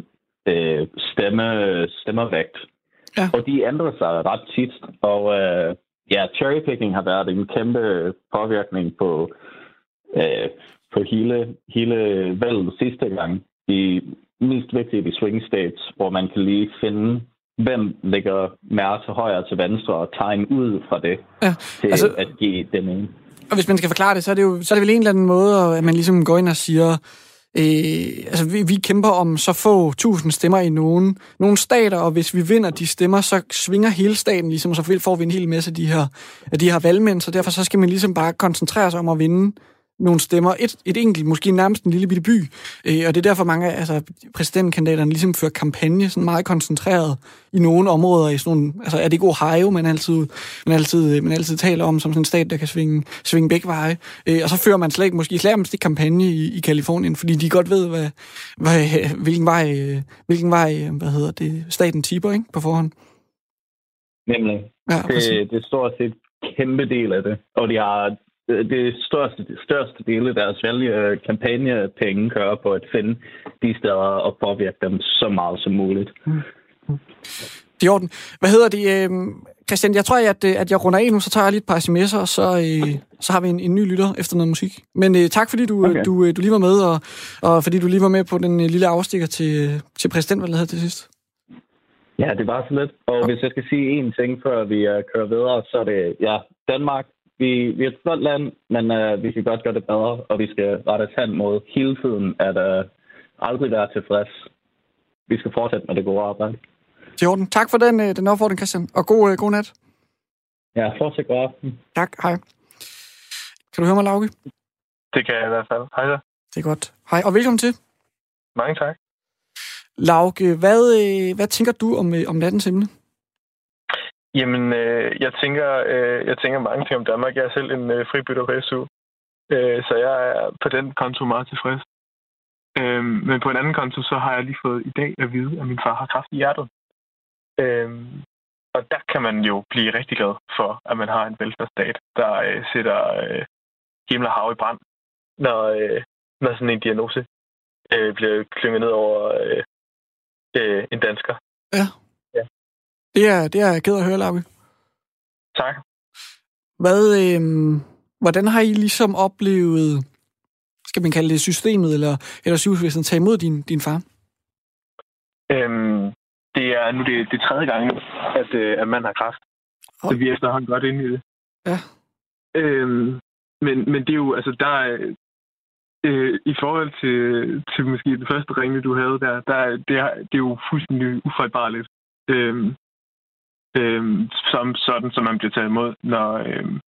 uh, stemme, stemmervægt. Ja. Og de ændrer sig ret tit. Og uh, ja, cherrypicking har været en kæmpe påvirkning på, øh, på hele, hele valget sidste gang. De mest vigtige i swing states, hvor man kan lige finde, hvem ligger mere til højre og til venstre, og tegne ud fra det Ja, til altså- altså, at give den ene. Og hvis man skal forklare det, så er det jo så er det vel en eller anden måde, at man ligesom går ind og siger, øh, altså vi, vi kæmper om så få tusind stemmer i nogen, nogle stater, og hvis vi vinder de stemmer, så svinger hele staten ligesom, og så får vi en hel masse af de her, af de her valgmænd, så derfor så skal man ligesom bare koncentrere sig om at vinde nogle stemmer. Et, et enkelt, måske nærmest en lille bitte by. Øh, og det er derfor mange af altså, præsidentkandidaterne ligesom fører kampagne sådan meget koncentreret i nogle områder. I sådan nogle, altså er det ikke Ohio, man altid, man altid, man altid taler om som sådan en stat, der kan svinge, svinge begge veje. Øh, og så fører man slet ikke, måske slet ikke kampagne i, i Kalifornien, fordi de godt ved, hvad, hvad, hvilken vej, øh, hvilken vej hvad hedder det, staten tipper ikke, på forhånd. Nemlig. Ja. Det, det er stort set kæmpe del af det. Og de har det største, største del af deres vælge kampagnepenge kører på at finde de steder og påvirke dem så meget som muligt. Det er orden. Hvad hedder det? Øh, Christian, jeg tror, at, øh, at jeg runder af nu, så tager jeg lige et par sms'er, og så, øh, så har vi en, en ny lytter efter noget musik. Men øh, tak, fordi du, okay. Okay. du, øh, du lige var med, og, og fordi du lige var med på den øh, lille afstikker til, øh, til præsidentvalget her til sidst. Ja, det var så lidt. Og hvis jeg skal sige én ting, før vi uh, kører videre, så er det, ja, Danmark, vi, vi er et flot land, men uh, vi kan godt gøre det bedre, og vi skal rette os hen mod hele tiden at uh, aldrig være tilfreds. Vi skal fortsætte med det gode arbejde. Orden. Tak for den, øh, den opfordring, Christian, og god, øh, god nat. Ja, fortsæt god aften. Tak, hej. Kan du høre mig, Lauke? Det kan jeg i hvert fald. Hej så. Det er godt. Hej, og velkommen til. Mange tak. Lauke, hvad, øh, hvad tænker du om, øh, om nattens emne? Jamen, øh, jeg, tænker, øh, jeg tænker mange ting om Danmark. Jeg er selv en øh, fribytter på SU. Øh, så jeg er på den konto meget tilfreds. Øh, men på en anden konto, så har jeg lige fået i dag at vide, at min far har kræft i hjertet. Øh, og der kan man jo blive rigtig glad for, at man har en velfærdsstat, der øh, sætter øh, himmel og hav i brand, når, øh, når sådan en diagnose øh, bliver klynget ned over øh, øh, en dansker. Ja. Det er, det er jeg ked at høre, Lauke. Tak. Hvad, øh, hvordan har I ligesom oplevet, skal man kalde det systemet, eller, eller sygehusvæsenet, tage imod din, din far? Øhm, det er nu det, det tredje gang at, øh, at man har kræft. Hold. Så vi er efterhånden godt inde i det. Ja. Øhm, men, men det er jo, altså, der er, øh, i forhold til, til måske det første ringe, du havde der, der er, det, er, det er jo fuldstændig ufejlbarligt. Øhm, øhm, som sådan, som man bliver taget imod, når, øhm,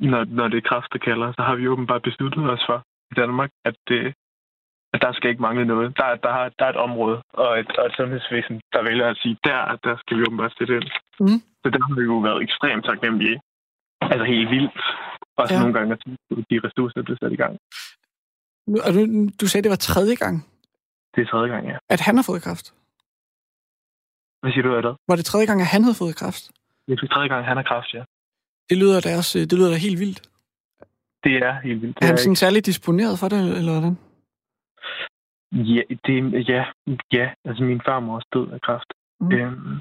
når, når det er kræft, der kalder, så har vi åbenbart besluttet os for i Danmark, at det, at der skal ikke mangle noget. Der, er- der, er, der er et område og et, og et sundhedsvæsen, der vælger at sige, der, der skal vi åbenbart sætte ind. Mhm. Så der har vi jo været ekstremt taknemmelige. Altså helt vildt. Også Ja. nogle gange, at de ressourcer er blevet sat i gang. Og du, du sagde, det var tredje gang, Det er tredje gang, ja. at han har fået kræft. Hvad siger du, Adam? Var det tredje gang, at han havde fået kræft? Det er tredje gang, han har kræft, ja. Det lyder da også, det lyder da helt vildt. Det er helt vildt. Det Er han er sådan særligt disponeret for det, eller hvordan? Ja, det, ja, ja, altså min far må også død af kræft. Mm. Øhm,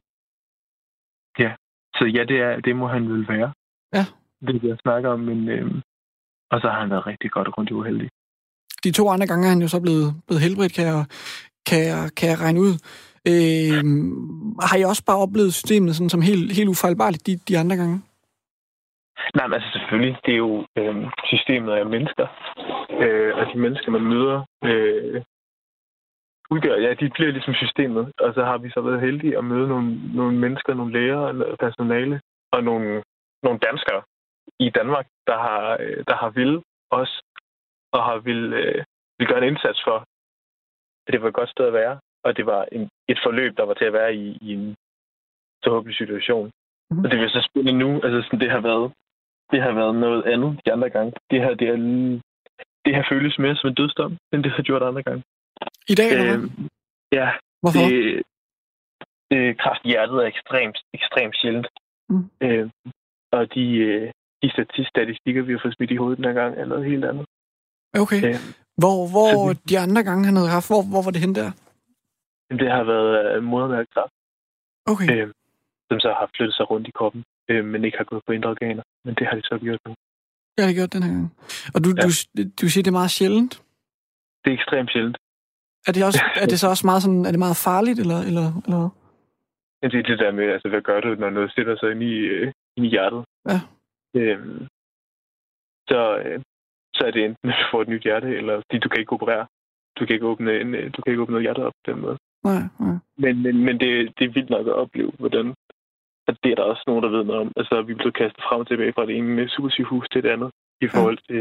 ja, så ja, det, er, det må han vel være. Ja. Det er det, jeg snakker om, men øhm, og så har han været rigtig godt og grundigt uheldig. De to andre gange er han jo så blevet, blevet helbredt, kan jeg, kan jeg, kan jeg regne ud. Øh, har I også bare oplevet systemet sådan, som helt, helt ufejlbarligt de, de andre gange? Nej, men altså selvfølgelig, det er jo øh, systemet af mennesker. Øh, og de mennesker, man møder, øh, udgør, ja, de bliver ligesom systemet. Og så har vi så været heldige at møde nogle, nogle mennesker, nogle læger, eller personale, og nogle, nogle danskere i Danmark, der har, øh, der har ville os, og har vil, øh, vil gøre en indsats for, at det var et godt sted at være, og det var en, et forløb, der var til at være i, i en så håbelig situation. Mhm. Mm. Og det vil så spille nu, altså sådan, det har været det har været noget andet de andre gange. Det her, det, er, det har føles mere som en dødsdom, end det har gjort andre gange. I dag, eller? Øhm, ja, Hvorfor? det, det, kraft i hjertet er ekstremt, ekstremt sjældent. Mm. Øh, og de, øh, de statis- statistikker, vi har fået smidt i hovedet den her gang, er noget helt andet. Okay. Øh, Hvor, hvor så- de andre gange, han havde haft, hvor, hvor var det hen der? Det har været øh, modermærkekræft, Okay. øh, som så har flyttet sig rundt i kroppen. øh, men ikke har gået på indre organer. Men det har de så gjort nu. Det har de gjort den her gang. Og du, ja. du, du siger, det er meget sjældent? Det er ekstremt sjældent. Er det, også, er det så også meget, sådan, er det meget farligt, eller, eller, eller Ja, det er det der med, altså, hvad gør du, når noget sætter sig ind i, øh, ind i hjertet? Ja. Øhm, så, øh, så er det enten, at du får et nyt hjerte, eller fordi du kan ikke operere. Du kan ikke åbne, en, øh, du kan ikke åbne noget hjerte op på den måde. Nej, nej. Men, men, men det, det er vildt nok at opleve, hvordan at det er der også nogen, der ved noget om. Altså, vi blev kastet frem og tilbage fra det ene supersygehus til det andet, i forhold til,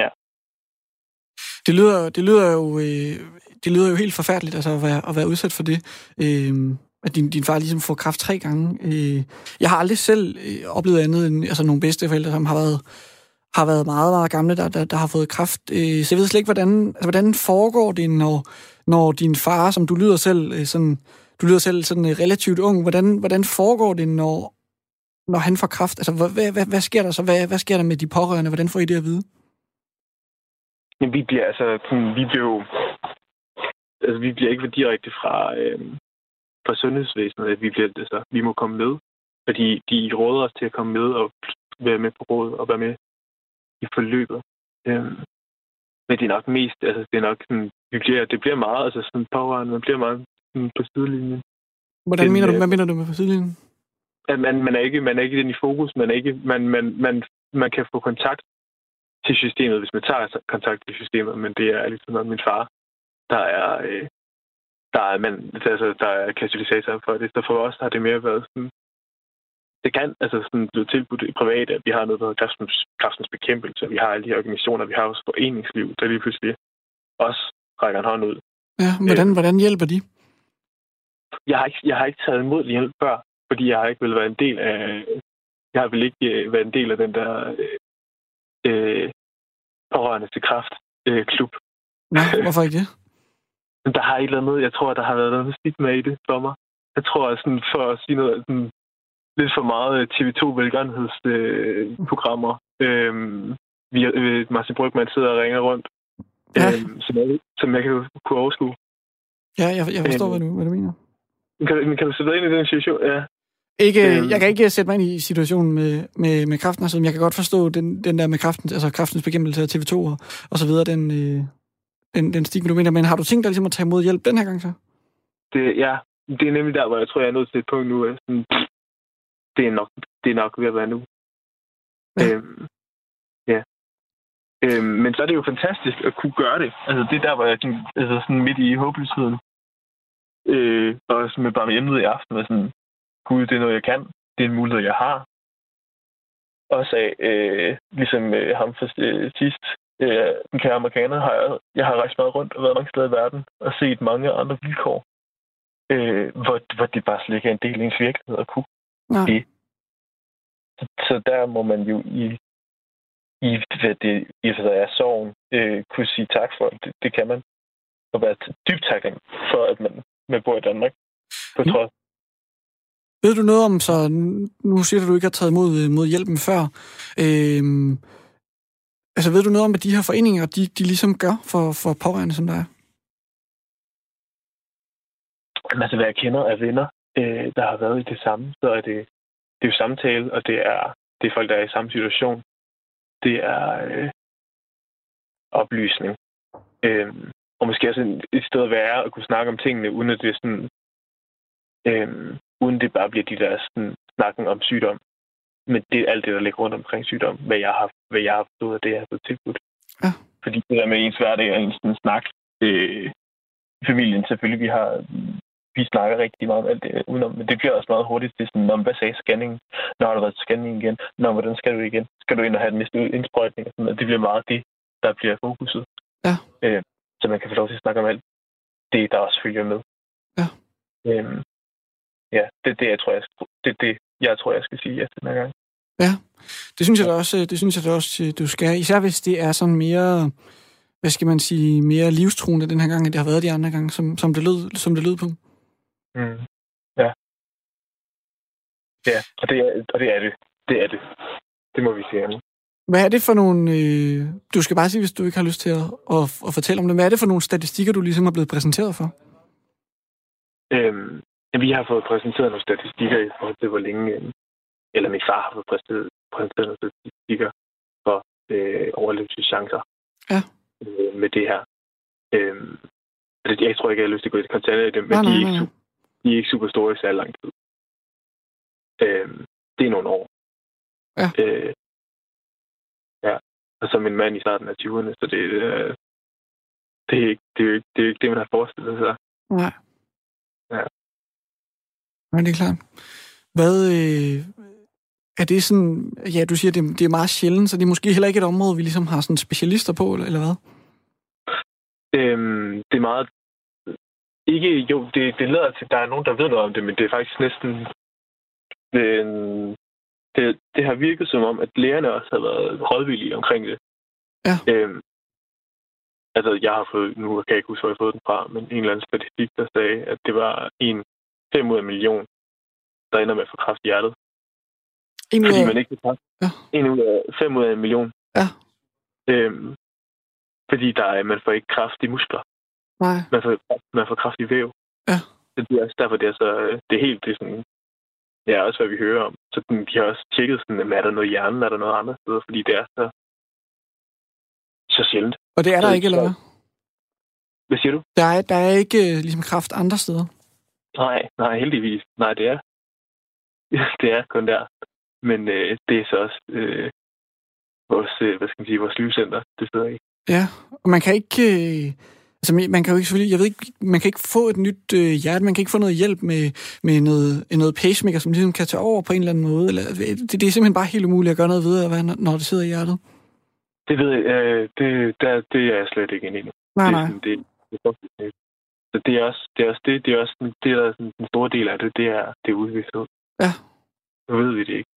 ja. Det lyder, det lyder jo, øh, det lyder jo helt forfærdeligt, altså at være, at være udsat for det. Øh, at din, din far ligesom får kraft tre gange. Øh, jeg har aldrig selv øh, oplevet andet end altså nogle bedsteforældre, som har været, har været meget, meget gamle, der, der, der har fået kraft. Øh, så jeg ved slet ikke, hvordan, altså, hvordan foregår det, når, når din far, som du lyder selv øh, sådan, du lyder selv sådan øh, relativt ung, hvordan, hvordan foregår det, når, når han får kraft? Altså, hvad, hvad, hvad sker der så? Hvad, hvad sker der med de pårørende? Hvordan får I det at vide? Jamen, vi bliver altså, vi bliver jo, altså vi bliver ikke direkte fra, øh, fra sundhedsvæsenet, at vi bliver, altså, vi må komme med. Fordi de råder os til at komme med og være med på råd og være med i forløbet. Øh, men det er nok mest, altså det er nok sådan, vi bliver, det bliver meget, altså sådan pårørende, man bliver meget sådan, på sidelinjen. Hvordan Den, mener du, hvad mener du med på sidelinjen? At man, man, er ikke, man er ikke den i fokus, man, er ikke, man, man, man, man kan få kontakt til systemet, hvis man tager kontakt til systemet, men det er ligesom noget min far, der er, øh, der er, man, altså, der er katalysator for det. Så for os har det mere været sådan, det kan altså sådan blive tilbudt i private, at vi har noget, der hedder kræftens, kræftens bekæmpelse, vi har alle de her organisationer, vi har også foreningsliv, der lige pludselig også rækker en hånd ud. Ja, hvordan, hvordan hjælper de? Jeg har, ikke, jeg har ikke taget imod hjælp før, fordi jeg har ikke vil være en del af, jeg har vel ikke øh, været en del af den der øh, pårørende til kraft øh, klub. Nej, hvorfor ikke det? Der har et eller andet, jeg tror, der har været noget stigma i det for mig. Jeg tror, at sådan, for at sige noget, sådan, lidt for meget TV2 velgørenhedsprogrammer. Øh, vi, øh, Martin Brygman sidder og ringer rundt, Ja. øh, som, jeg, som jeg kan kunne overskue. Ja, jeg, jeg forstår, Øhm. hvad, du, hvad du mener. Men Kan, kan du sætte dig ind i den situation? Ja. Ikke, Øhm. jeg kan ikke sætte mig ind i situationen med, med, med kraften, altså, men jeg kan godt forstå den, den der med kraften, altså kraftens bekæmpelse af TV2 og, og så videre, den, øh, den, den stigma, du mener. Men har du tænkt dig ligesom at tage imod hjælp den her gang så? Det, ja, det er nemlig der, hvor jeg tror, jeg er nødt til et punkt nu. at Sådan, det, er nok, det er nok ved at være nu. Ja. Øhm, ja. Øhm, men så er det jo fantastisk at kunne gøre det. Altså, det er der, hvor jeg altså, sådan midt i håbløsheden. Øh, og som med bare med emnet i aften, var sådan, gud, det er noget, jeg kan. Det er en mulighed, jeg har. Også af, øh, ligesom øh, ham for øh, sidst, øh, den kære amerikaner, har jeg, jeg har rejst meget rundt og været mange steder i verden og set mange andre vilkår, øh, hvor, hvor det bare slet ikke er en del af ens virkelighed at kunne. Nej. Det. Så, så der må man jo i, i hvad det i sig er sorgen, øh, kunne sige tak for. Det, det kan man. Og være dybt takning for, at man, man bor i Danmark. På Mm. trods. Ved du noget om, så nu siger du, at du ikke har taget imod, mod hjælpen før. Øhm, altså ved du noget om, hvad de her foreninger, de, de ligesom gør for, for pårørende, som der er? Jamen, altså, hvad jeg kender af venner, øh, der har været i det samme, så er det, det er jo samtale, og det er, det er folk, der er i samme situation. Det er øh, oplysning. Øh, og måske også et sted at være og kunne snakke om tingene, uden at det er sådan, øh, uden det bare bliver de der sådan, snakken om sygdom. Men det er alt det, der ligger rundt omkring sygdom, hvad jeg har, hvad jeg har forstået af det, jeg har fået tilbudt. Ja. Fordi det der med ens hverdag og ens sådan, snak, øh, familien selvfølgelig, vi har vi snakker rigtig meget om alt det udenom, men det bliver også meget hurtigt til sådan, "Nå, men hvad sagde scanningen? Når har du været til scanning igen? Nå, hvordan skal du igen? Skal du ind og have den næste indsprøjtning? Og sådan noget. Det bliver meget det, der bliver fokuset. Ja. Øh, så man kan få lov til at snakke om alt det, der også følger med. Ja. Øhm, ja, det er det, jeg tror, jeg, skal- det, det, jeg tror, jeg skal sige ja til den her gang. Ja, det synes jeg da også, det synes jeg da også, du skal. Især hvis det er sådan mere, hvad skal man sige, mere livstruende den her gang, end det har været de andre gange, som, som, det, lød, som det lød på. Mm. Ja. Ja, og det, er, og det er det. Det er det. Det må vi sige nu. Hvad er det for nogle... Øh, du skal bare sige, hvis du ikke har lyst til at, at, at fortælle om det. Hvad er det for nogle statistikker, du ligesom er blevet præsenteret for? Øhm, vi har fået præsenteret nogle statistikker i forhold til, hvor længe, øh, eller min far har fået præsteret, præsteret nogle statistikker for øh, overlevelseschancer Ja. øh, med det her. Øh, jeg tror ikke, jeg har lyst til at gå i detaljer i det, men Nej, de, er ikke, nej. De er ikke super store i særlig lang tid. Øh, det er nogle år. Ja. Øh, ja. Og så min mand i starten af 20'erne, så det, øh, det, er ikke, det, er ikke, det er ikke det, man har forestillet sig. Nej. Ja. Nej, det er klart. Hvad, øh, er det sådan, ja, du siger, det, det er meget sjældent, så det er måske heller ikke et område, vi ligesom har sådan specialister på, eller, eller hvad? Øhm, det er meget... Ikke, jo, det, det lader til, at der er nogen, der ved noget om det, men det er faktisk næsten... Øh, det, det har virket som om, at lægerne også har været rådvillige omkring det. Ja. Øhm, altså, jeg har fået... Nu kan jeg ikke huske, hvor jeg har fået den fra, men en eller anden statistik, der sagde, at det var en 5 ud af million, der ender med at få kræft i hjertet. En Fordi man ikke får kræft. Ja. En ud af 5 ud af en million. Ja. Øhm, fordi der er, man får ikke kraft i muskler. Nej, Man får, man får kraft i væv. Ja. Så det er også derfor, det er så... Det er helt det er sådan... Er også, hvad vi hører om. Så den, de har også tjekket sådan, jamen, er der noget i hjernen, er der noget andet steder, fordi det er så, så sjældent. og det er der Så- ikke, eller hvad? Hvad siger du? Der er, der er ikke øh, ligesom kraft andre steder. Nej, nej, heldigvis. Nej, det er, det er kun der. Men øh, det er så også øh, vores, øh, hvad skal man sige, vores livscenter, det sidder i. Ja, og man kan ikke... Øh, altså, man kan jo ikke selvfølgelig... Jeg ved ikke, man kan ikke få et nyt øh, hjerte, man kan ikke få noget hjælp med, med noget, noget pacemaker, som ligesom kan tage over på en eller anden måde. Eller, det, det er simpelthen bare helt umuligt at gøre noget ved, hvad, når- når det sidder i hjertet. Det ved jeg, øh, det, der, det er jeg slet ikke inde i nu. Nej, det, nej. det, det er. Så det er også det, er også det, det, er også sådan- det der er sådan, den store del af det, det er, det er udvidshed. Ja. Nu ved vi det ikke.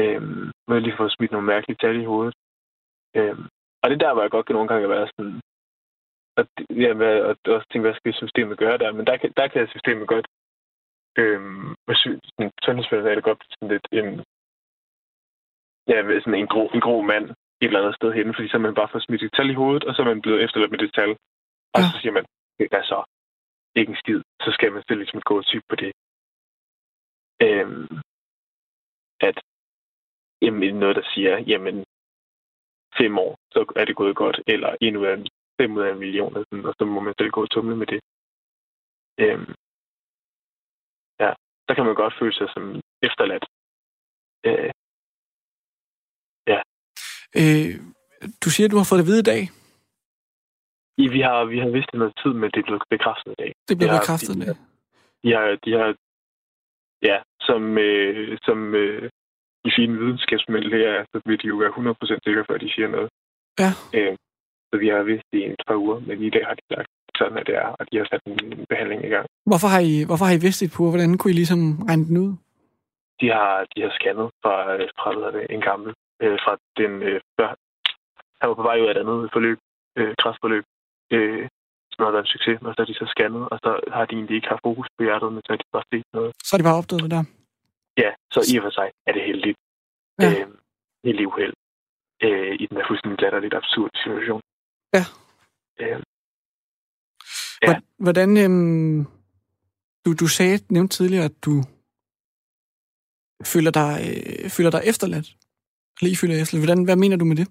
Øhm, nu har jeg lige fået smidt nogle mærkelige tal i hovedet. Øhm, og det er der, hvor jeg godt kan nogle gange være sådan, og, ja, hvad, og også tænke, hvad skal systemet gøre der? Men der kan, der kan systemet godt, øhm, sundhedsfældet er det godt sådan lidt en, ja, sådan en grå, en grå mand et eller andet sted henne, fordi så har man bare fået smidt et tal i hovedet, og så er man blevet efterladt med det tal. Og Ja. så siger man, det er så ikke en skid. Så skal man stille ligesom et godt typ på det. Øhm, at jamen, noget, der siger, jamen, fem år, så er det gået godt, eller en ud af en, fem ud af en million, og, sådan, og så må man selv gå og tumle med det. Øhm, ja, så kan man godt føle sig som efterladt. Øh, Øh, du siger, at du har fået det at vide i dag. I, vi, har, vi har vidst det noget tid, men det er blevet bekræftet i dag. Det bliver Ja, bekræftet. de- det. De har, de har ja, som, øh, som øh, de fine videnskabsmænd lærer, så vil de jo være 100% sikre, før de siger noget. Ja. Øh, så vi har vidst det i et par uger, men i dag har de sagt, sådan at det er, og de har sat en behandling i gang. Hvorfor har I, hvorfor har I vidst det på? Hvordan kunne I ligesom regne den ud? De har, de har scannet fra, fra hvad det, en gammel, øh, fra den øh, før. Han var på vej ud af et andet forløb, øh, kræftforløb, øh, som har været en succes, og så har de så scannet, og så har de egentlig ikke haft fokus på hjertet, men så har de bare set noget. Så har de bare opdaget det der. Ja, så i og for sig er det heldigt. Ja. Øh, helt uheld. Øh, I den her fuldstændig latterligt absurd situation. Ja. Øh, Ja. Hvor- Hvordan, øhm, du, du sagde, nævnte tidligere, at du føler dig, øh, føler dig efterladt. I føler efterladt. Hvordan, hvad mener du med det?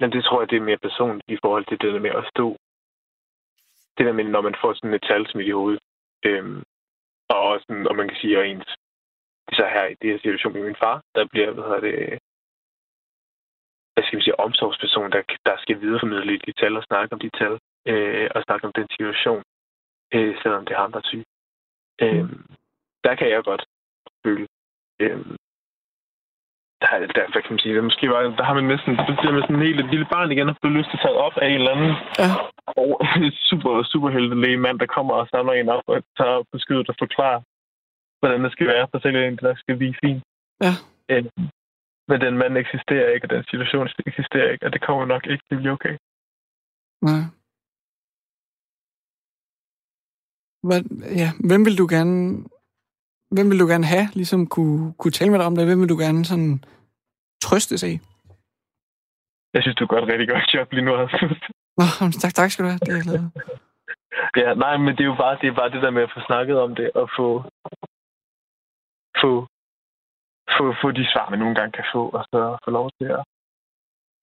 men det tror jeg, det er mere personligt i forhold til det der med at stå. Det der med, når man får sådan et tal smidt i hovedet. Øhm, og også, og man kan sige, at ens, er så her i det her situation med min far, der bliver, hvad hedder det, hvad skal vi sige, omsorgsperson, der, der skal videreformidle de tal og snakke om de tal, øh, og snakke om den situation, øh, selvom det er ham, der er syg. Øh, der kan jeg godt føle, øh, der, der, hvad kan man sige, der, måske var, der har man næsten, så bliver man sådan helt et lille barn igen, og får lyst til at tage op af en eller anden Ja. og super, superheltelæge mand, der kommer og samler en op og tager op på skyddet og forklarer, hvordan det skal være, for selv en, der skal blive fint. Ja. Øh, men den mand eksisterer ikke, og den situation eksisterer ikke, og det kommer nok ikke til at blive okay. Nej. Hvad, ja, hvem vil du gerne hvem vil du gerne have, ligesom kunne, kunne tale med dig om det? Hvem vil du gerne sådan trøstes af? Jeg synes, du gør et rigtig godt job lige nu. Nå, tak, tak skal du have. Det er jeg glad. Ja, nej, men det er jo bare det, er bare det der med at få snakket om det, og få, få få, få de svar, man nogle gange kan få, og så få lov til at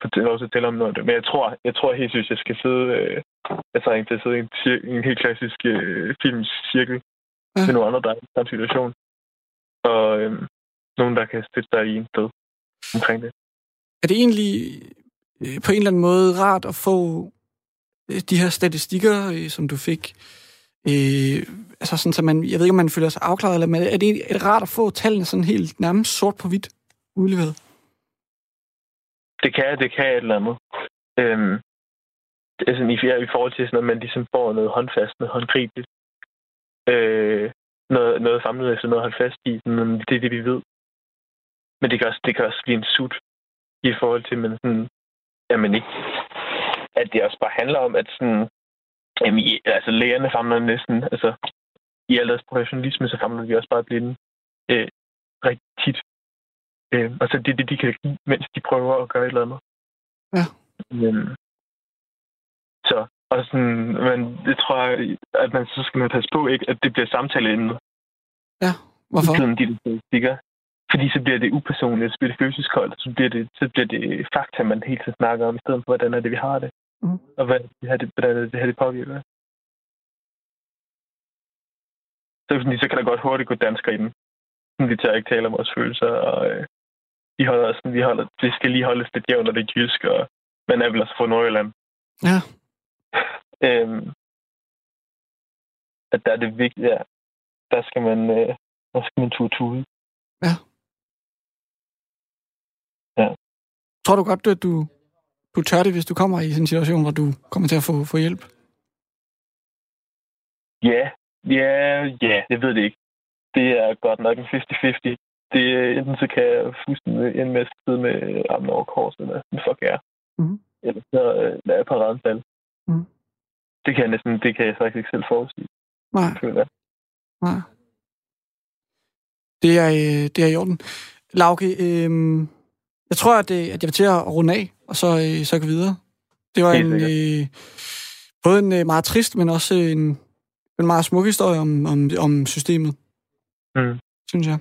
få lov til om noget. Men jeg tror, jeg tror helt synes, jeg skal sidde, øh, jeg trænger til at sidde i en, en helt klassisk øh, filmcirkel ja. med nogle andre, der er i samme situation. Og øh, nogen, der kan støtte dig i en sted omkring det. Er det egentlig øh, på en eller anden måde rart at få øh, de her statistikker, øh, som du fik? Øh, altså sådan, så man, jeg ved ikke, om man føler sig afklaret, eller men er det, er det rart at få tallene sådan helt nærmest sort på hvidt udleveret? Det kan, det kan et eller andet. Øhm, altså, i, i forhold til sådan, at man ligesom får noget håndfast, noget håndgribeligt. Øh, noget, noget samlet efter noget håndfast fast i. men det er det, vi ved. Men det kan også, det kan også blive en sut i forhold til, men sådan, jamen ikke, at det også bare handler om, at sådan, jamen, i, altså lægerne famler næsten, altså i al deres professionalisme, så famler de også bare blinde øh, rigtig tit. Øh, og så det er det, de kan give, mens de prøver at gøre et eller andet. Ja. Øhm, så, og sådan, men det tror jeg, at man så skal man passe på, ikke, at det bliver samtaleemnet. Ja, hvorfor? Tiden, de statistikker. Fordi så bliver det upersonligt, så bliver det følelseskoldt, koldt, så bliver det, så bliver det fakta, man hele tiden snakker om, i stedet for, hvordan er det, vi har det. Mhm. Og hvad, det her, det, det, det her, det påvirker. Så, fordi, så kan der godt hurtigt gå dansker i den. Sådan, Vi tør ikke tale om vores følelser, og øh, vi holder sådan, vi holder, det skal lige holdes lidt jævnt, når det er jysk, og man er vel også fra Nordjylland. Ja. Øhm, at der er det vigtigt, ja. Der skal man, øh, der skal man turde tude. Tror du godt, at du, du tør det, hvis du kommer i sådan en situation, hvor du kommer til at få, få hjælp? Ja, ja, ja, jeg ved det ikke. Det er godt nok en 50-50. Det enten så kan jeg fuldstændig ende med at sidde med armen over korset, eller sådan fuck er. Mhm. Eller så øh, lader jeg paraden falde. Mhm. Det kan jeg næsten, det kan jeg faktisk ikke selv forudsige. Nej, jeg. nej. Det er, øh, det er i orden. Lauke, øh, jeg tror, at, øh, at jeg vil til at runde af, og så, øh, så gå videre. Det var en, øh, både en øh, meget trist, men også en, en meget smuk historie om, om, om systemet, Mm. synes jeg.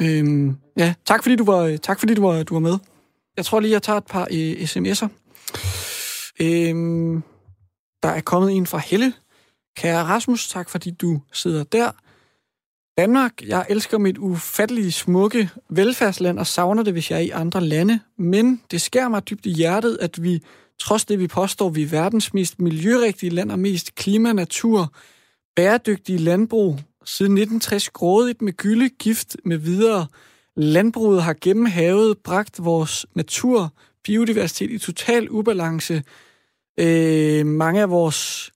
Øhm, ja, tak fordi du var, tak fordi du var, du var med. Jeg tror lige, jeg tager et par øh, sms'er. Øhm, der er kommet en fra Helle. Kære Rasmus, tak fordi du sidder der. Danmark, jeg elsker mit ufattelige smukke velfærdsland og savner det, hvis jeg er i andre lande. Men det skærer mig dybt i hjertet, at vi, trods det vi påstår, vi er verdens mest miljørigtige land og mest klima, natur, bæredygtige landbrug, siden 1960 grådigt med gylde, gift med videre. Landbruget har gennem havet bragt vores natur, biodiversitet i total ubalance. Øh, mange af vores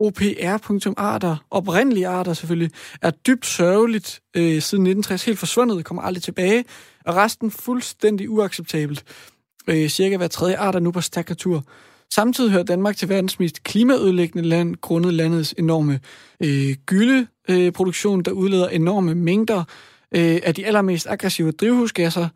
OPR.arter, oprindelige arter selvfølgelig, er dybt sørgeligt øh, siden 1960 helt forsvundet, kommer aldrig tilbage, og resten fuldstændig uacceptabelt. Øh, cirka hver tredje art er nu på stærk natur. Samtidig hører Danmark til verdens mest klimaødelæggende land, grundet landets enorme øh, gyldeproduktion, der udleder enorme mængder øh, af de allermest aggressive drivhusgasser.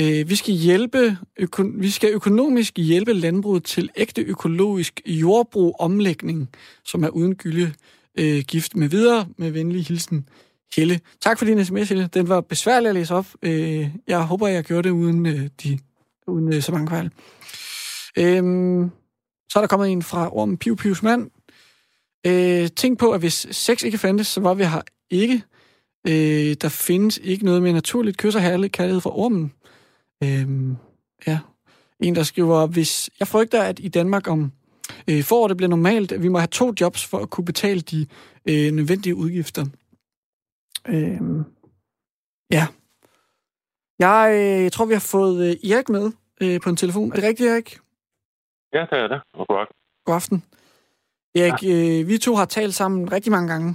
Øh, vi, skal hjælpe, øko, vi skal økonomisk hjælpe landbruget til ægte økologisk jordbrug omlægning, som er uden gylde øh, gift med videre. Med venlig hilsen, Helle. Tak for din sms, Helle. Den var besværlig at læse op. Øh, jeg håber, jeg gjorde det uden, øh, de, uden øh, så mange fejl. Øh, så er der kommet en fra Orm Piu Pius mand. Øh, tænk på, at hvis sex ikke fandtes, så var vi her ikke. Øh, der findes ikke noget mere naturligt kys og herlig kærlighed fra ormen. Øh, ja. En, der skriver, hvis jeg frygter, at i Danmark om øh, foråret det bliver normalt, at vi må have to jobs for at kunne betale de øh, nødvendige udgifter. Øh, ja. Jeg øh, tror, vi har fået øh, Erik med øh, på en telefon. Er det rigtigt, Erik? Ja, det er det. Og god aften. God aften. Erik, ja. øh, vi to har talt sammen rigtig mange gange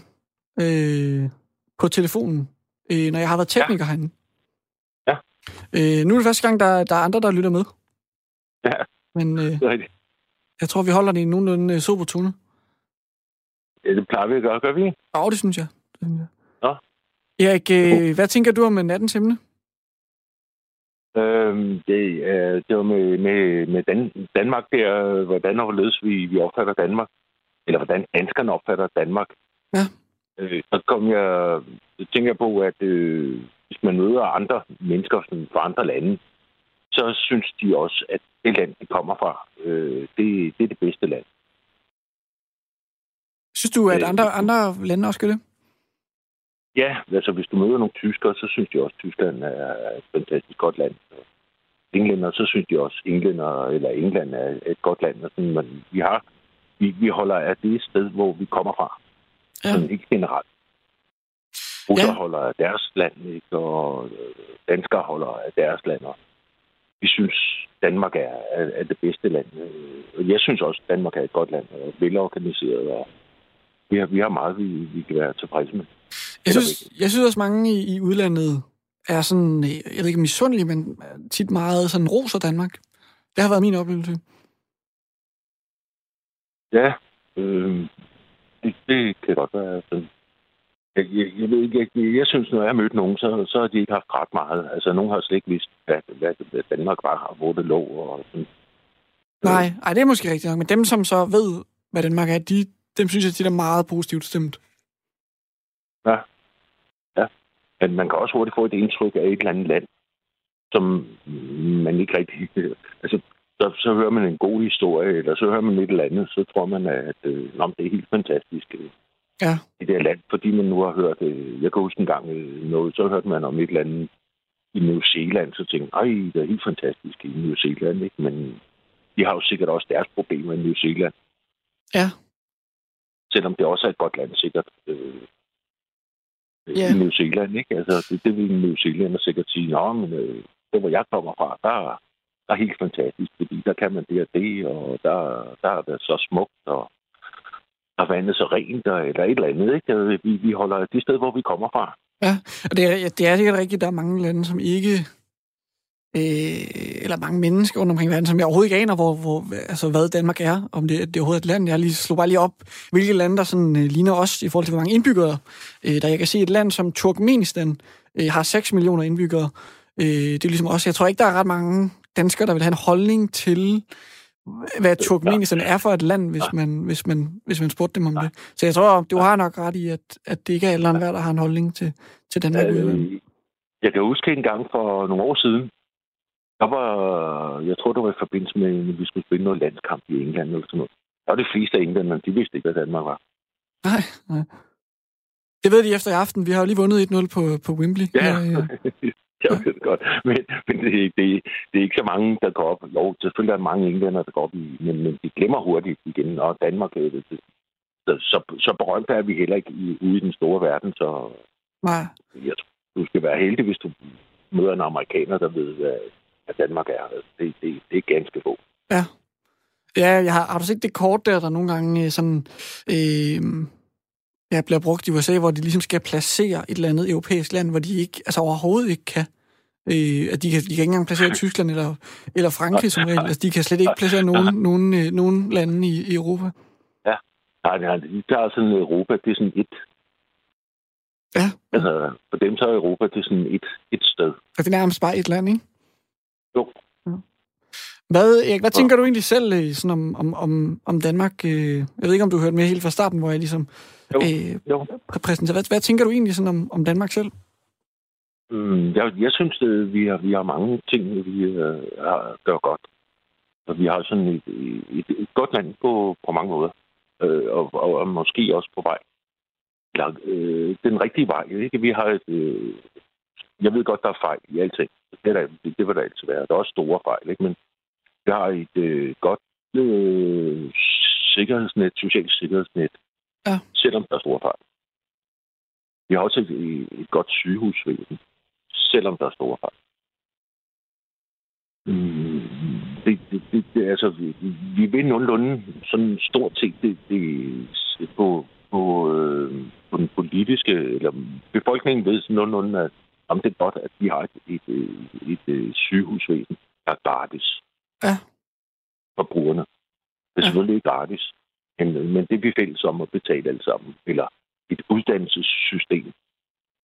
øh, på telefonen, øh, når jeg har været tekniker ja. herinde. Øh, nu er det første gang, der, der er andre, der lytter med. Ja, Men øh, det er rigtigt. jeg tror, vi holder det i nogenlunde øh, sober tone. Ja, det plejer vi at gøre, gør vi? Ja, det synes jeg. Det synes jeg. Nå. Erik, øh, hvad tænker du om øh, nattens emne? Øhm, det, øh, det var med, med, med Dan- Danmark der, hvordan og hvorledes vi, vi opfatter Danmark. Eller hvordan danskerne opfatter Danmark. Ja. øh, så kom jeg, så tænker jeg på, at øh, hvis man møder andre mennesker sådan, fra andre lande, så synes de også, at det land, de kommer fra, øh, det, det er det bedste land. Synes du, at Øh, andre, andre lande også gør det? Ja, altså hvis du møder nogle tyskere, så synes de også, at Tyskland er et fantastisk godt land. Englænder, så synes de også, at Englænder eller England er et godt land. Og sådan, men vi, har, vi, vi holder af det sted, hvor vi kommer fra. Ja. Sådan ikke generelt. Russer Ja. holder af deres land, ikke? og øh, danskere holder af deres land. Og vi synes, Danmark er, er, er det bedste land. Øh, Jeg synes også, Danmark er et godt land, og velorganiseret, og vi har, vi har meget, vi, vi kan være tilfredse med. Jeg synes, jeg synes også, mange i, i udlandet er sådan, øh, jeg ved ikke misundelige, men tit meget sådan roser Danmark. Det har været min oplevelse. Ja, øh, det, det kan godt være sådan. Jeg, jeg, jeg, ved ikke, jeg, jeg synes, når jeg har mødt nogen, så, så har de ikke haft ret meget. Altså, nogen har slet ikke vidst, hvad, hvad, hvad Danmark var, og hvor det lå. Og sådan. Nej, ej, det er måske rigtigt nok. Men dem, som så ved, hvad Danmark er, de, dem synes jeg, de er meget positivt stemt. Ja. ja. Men man kan også hurtigt få et indtryk af et eller andet land, som man ikke rigtig... Altså, så, så hører man en god historie, eller så hører man et eller andet, så tror man, at øh, det er helt fantastisk. Øh, Ja. i det her land, fordi man nu har hørt, øh, jeg kan huske en gang øh, noget, så hørte man om et eller andet i New Zealand, så tænkte jeg, det er helt fantastisk i New Zealand, ikke? Men de har jo sikkert også deres problemer i New Zealand, Ja. selvom det også er et godt land, sikkert. Øh, Ja. I New Zealand, ikke? Altså, det, det vil New Zealand sikkert sige, nå, men øh, det, hvor jeg kommer fra, der, der er helt fantastisk, fordi der kan man det og det, og der, der er det så smukt, og der vandet så rent, eller et eller andet, ikke? Altså, vi, vi holder det sted, hvor vi kommer fra. Ja, og det er, det er sikkert rigtigt, der er mange lande, som ikke... Øh, eller mange mennesker rundt omkring verden, som jeg overhovedet ikke aner, hvor, hvor, altså, hvad Danmark er, om det, det er overhovedet et land. Jeg lige slog bare lige op, hvilke lande, der sådan, øh, ligner os i forhold til, hvor mange indbyggere. Øh, der jeg kan se et land som Turkmenistan øh, har 6 millioner indbyggere. Øh, det er ligesom også, jeg tror ikke, der er ret mange danskere, der vil have en holdning til, hvad Turkmenistan er for et land, hvis man, hvis man, hvis man spurgte dem om det. Så jeg tror, du har nok ret i, at, at det ikke er alle andre, der har en holdning til, til Danmark. Øh, Øh, jeg kan huske en gang for nogle år siden, der var, jeg tror, det var i forbindelse med, at vi skulle spille noget landskamp i England eller sådan noget. Der var de fleste af englænderne, de vidste ikke, hvad Danmark var. Nej, nej. Det ved de efter i aften. Vi har jo lige vundet 1-0 på, på Wembley. Ja, ja. jeg ved det godt. Men, men det, det, det er ikke så mange, der går op. Jo, selvfølgelig er der mange englænder, der går op i, men, men de glemmer hurtigt igen. Og Danmark, øh, det, så, så, så berømt er vi heller ikke i, ude i den store verden, så Nej. jeg tror, du skal være heldig, hvis du møder en amerikaner, der ved, hvad, hvad Danmark er. Altså, Det, det, det er ganske få. Ja. Ja, jeg har, har du set det kort der, der nogle gange øh, sådan, øh, ja, bliver brugt i USA, hvor de ligesom skal placere et eller andet europæisk land, hvor de ikke, altså overhovedet ikke kan. Øh, at de, kan, de kan ikke engang placere Tyskland eller, eller Frankrig som regel. Altså, de kan slet ikke placere nogen, nogen, øh, nogen lande i, i Europa. Nej, nej, der er sådan Europa, det er sådan et. Ja. Altså, for dem så er Europa, det er sådan et, et sted. Og det er nærmest bare et land, ikke? Jo. Hvad, Erik, hvad tænker du egentlig selv øh, sådan om, om, om, om Danmark? øh, Jeg ved ikke, om du hørte med helt fra starten, hvor jeg ligesom Jo. øh, Jo. præsenterede. Hvad, hvad tænker du egentlig sådan om, om Danmark selv? Mm, jeg, jeg synes, at vi har, vi har mange ting, vi øh, gør godt. Og vi har sådan et, et, et godt land på, på mange måder. Øh, og, og, og måske også på vej. Eller, øh, den rigtige vej. Ikke? Vi har et, øh, jeg ved godt, der er fejl i alting. Det, er der, det, det vil der altid være. Der er også store fejl. Ikke? Men vi har et øh, godt øh, sikkerhedsnet, socialt sikkerhedsnet. Ja. Selvom der er store fejl. Vi har også et, et godt sygehusvæsen selvom der er store fejl. Mm, det, det, det, det, altså, vi, vi vil nogenlunde sådan stort set det, det, på, på, øh, på den politiske, eller befolkningen ved sådan nogenlunde, at om det er godt, at vi har et, et, et, et, et sygehusvæsen, der er gratis Ja. for brugerne. Det er Ja. selvfølgelig ikke gratis, men, det er vi fælles om at betale alle sammen. Eller et uddannelsessystem,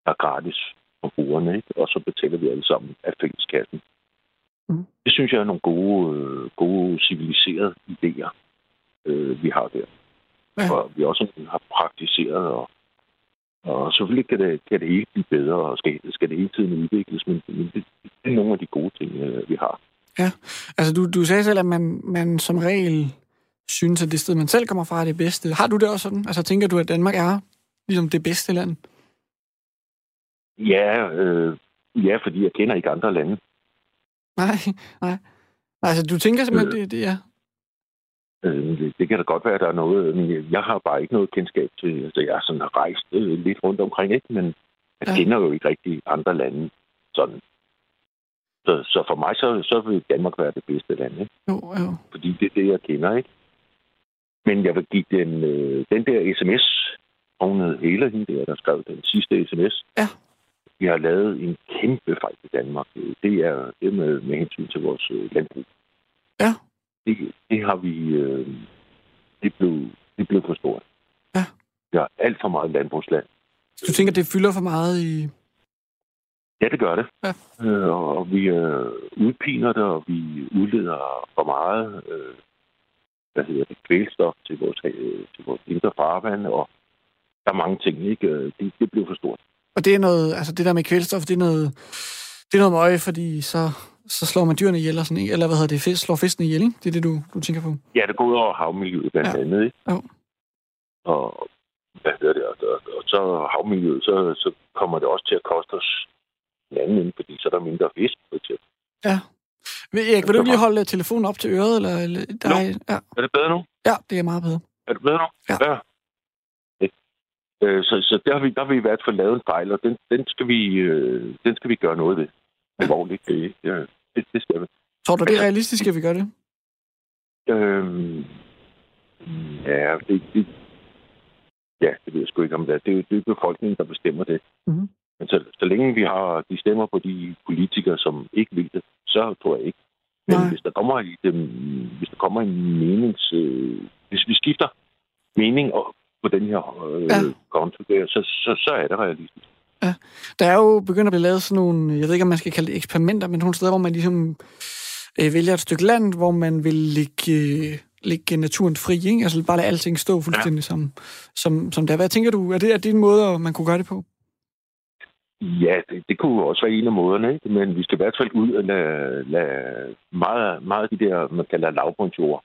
der er gratis for brugerne, ikke? og så betaler vi alle sammen af fælleskassen. Mm. Det synes jeg er nogle gode, øh, gode civiliserede idéer, øh, vi har der. Ja. Og vi også har praktiseret og Og selvfølgelig kan det, kan det hele blive bedre, og skal, skal det hele tiden udvikles, men, men det, det er nogle af de gode ting, øh, vi har. Ja, altså du, du sagde selv, at man, man som regel synes, at det sted, man selv kommer fra, er det bedste. Har du det også sådan? Altså tænker du, at Danmark er ligesom det bedste land? Ja, øh, ja, fordi jeg kender ikke andre lande. Nej, nej. Altså, du tænker simpelthen, øh, det, det er... Øh, det, det kan da godt være, at der er noget, men jeg har bare ikke noget kendskab til... Altså, jeg har sådan rejst øh, lidt rundt omkring, ikke? Men jeg ja. kender jo ikke rigtig andre lande sådan. Så, så for mig, så, så vil Danmark være det bedste land, ikke? Jo, jo. Fordi det er det, jeg kender, ikke? Men jeg vil give den, øh, den der sms, hun hed hele hende der, der skrev den sidste sms. Ja. Vi har lavet en kæmpe fejl i Danmark. Det er det med, med hensyn til vores øh, landbrug. Ja. Det, det har vi... Øh, det, blev, det blev for stort. Ja. Vi har alt for meget landbrugsland. Du tænker, det fylder for meget i... Ja, det gør det. Ja. Øh, og vi øh, udpiner det, og vi udleder for meget øh, hvad hedder det, kvælstof til vores, øh, til vores indre farvand, og der er mange ting, ikke? Øh, det, det blev for stort. Og det er noget, altså det der med kvælstof, det er noget, det er noget møje, fordi så, så slår man dyrene ihjel, og sådan, ikke? eller hvad hedder det, fisk, slår fiskene ihjel, ikke? Det er det, du, du tænker på? Ja, det går ud over havmiljøet blandt ja. andet, ikke? Jo. Og hvad hedder det, og, og, og så havmiljøet, så, så kommer det også til at koste os en anden ende, fordi så er der mindre fisk, for eksempel. Ja. Erik, vil du lige holde telefonen op til øret? Eller, eller der no. er, ja. er det bedre nu? Ja, det er meget bedre. Er det bedre nu? Ja. ja. Øh, så, så der, har vi, der har vi i hvert fald lavet en fejl, og den, den, skal, vi, øh, den skal vi gøre noget ved. Alvorligt. Det, ja, det, det skal vi. Tror du, det er realistisk, at vi gør det? Øhm, ja, det, det, ja, det ved jeg sgu ikke om det er. Det, er- det er befolkningen, der bestemmer det. Mhm. Men så, så længe vi har de stemmer på de politikere, som ikke vil det, så tror jeg ikke. Men Nej. hvis der kommer i dem, hvis der kommer en menings... Øh, hvis vi skifter mening og- på den her øh, Ja. ja. konto der, så, så, så er det realistisk. Der er jo begyndt at blive lavet sådan nogle, jeg ved ikke, om man skal kalde det eksperimenter, men nogle steder, hvor man ligesom øh, vælger et stykke land, hvor man vil lægge, øh, lægge naturen fri, ikke? Altså bare lade alting stå fuldstændig ja. som, som, som det er. Hvad tænker du? Er det, er det en måde, man kunne gøre det på? Ja, det, det kunne også være en af måderne, ikke? men vi skal i hvert fald ud og lade, lade meget, meget af de der, man kalder lavbundsjord,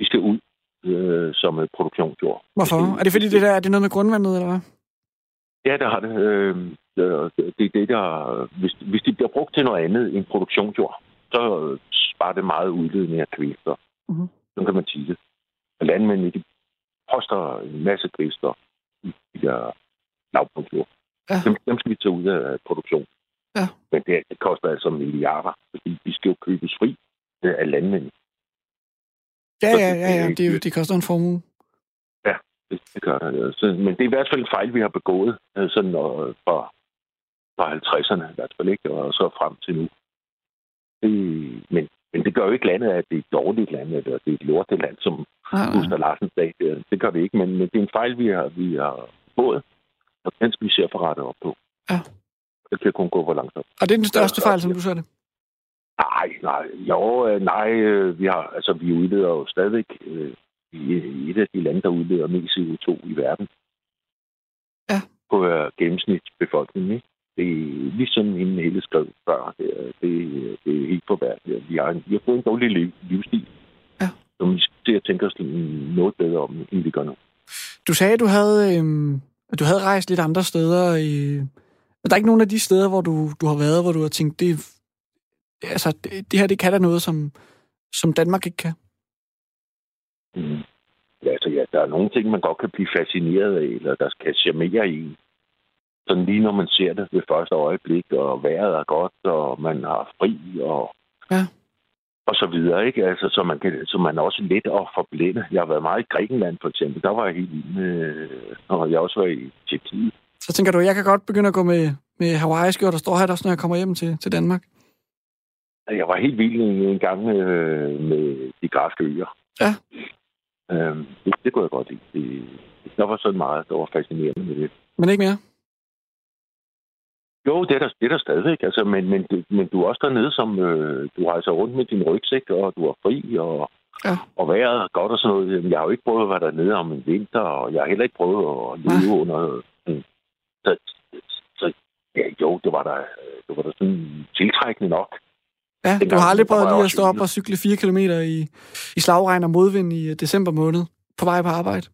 de skal ud øh, som øh, produktionsjord. Hvorfor? Er det fordi, det der, er det noget med grundvandet, eller hvad? Ja, det har det. Øh, det er det, der... Hvis, hvis de bliver brugt til noget andet end produktionsjord, så sparer det meget udledning af kvælstof. Mhm. Sådan kan man sige det. Og landmændene, de poster en masse kvælstof i de der lavbundsjord. Ja. Dem, dem skal vi tage ud af produktion. Ja. Men det, det koster altså milliarder, fordi de skal jo købes fri øh, af landmænd. Ja, ja, det- ja, ja. det- Det, er jo- det koster en formue. Det, det gør det. ja. Så, men det er i hvert fald en fejl, vi har begået øh, sådan, øh, fra, fra 50'erne i hvert fald, ikke? og så frem til nu. Det, men, men det gør jo ikke landet, at det er et dårligt land, eller det er et lorteland, som Nej, nej. Gustav Larsen sagde. Det, det gør vi ikke, men, men det er en fejl, vi har, vi har fået, og den skal vi se at få rettet op på. Ja. Det kan kun gå for langsomt. Og det er den største fejl, som du ser det? Nej, nej, jo, øh, nej, øh, vi har, altså vi udleder jo stadigvæk øh, i et af de lande, der udleder mest CO2 i verden. Ja. På øh, gennemsnitsbefolkningen, ikke? Det er ligesom hende hele skrev før. Det, det, er- det er helt forfærdeligt. Vi har, en, vi har fået en dårlig liv, livsstil. Ja. Som vi skal til at tænke os noget bedre om, end vi gør nu. Du sagde, at du havde, øhm, du havde rejst lidt andre steder. I... Er der ikke nogen af de steder, hvor du, du har været, hvor du har tænkt, det, altså, det, det her det kan da noget, som, som Danmark ikke kan? Mm. Ja, altså, ja, der er nogle ting, man godt kan blive fascineret af, eller der kan charmere i. Sådan lige når man ser det ved første øjeblik, og vejret er godt, og man har fri, og, Ja. Og så videre, ikke? Altså, så man, kan, så man er også let at forblinde. Jeg har været meget i Grækenland, for eksempel. Der var jeg helt vild med, og jeg også var i Tjekkiet. Så tænker du, jeg kan godt begynde at gå med, med Hawaii-skjort og stråhat også, når jeg kommer hjem til, til Danmark? Jeg var helt vild en, en gang øh, med de græske øer. Ja. Øhm, det, det kunne jeg godt lide. Det, der var sådan meget, der var fascinerende med det. Men ikke mere? Jo, det er der, det er der stadigvæk. Altså, men, men, du- men du er også dernede, som øh, du rejser rundt med din rygsæk, og du er fri, og, Ja. og vejret er godt og sådan noget. Jeg har jo ikke prøvet at være dernede om en vinter, og jeg har heller ikke prøvet at leve under sådan så, så ja, jo, det var der, det var der sådan tiltrækkende nok. Ja, du har aldrig prøvet lige at stå op og cykle 4 km i, i slagregn og modvind i øh, december måned på vej på arbejde?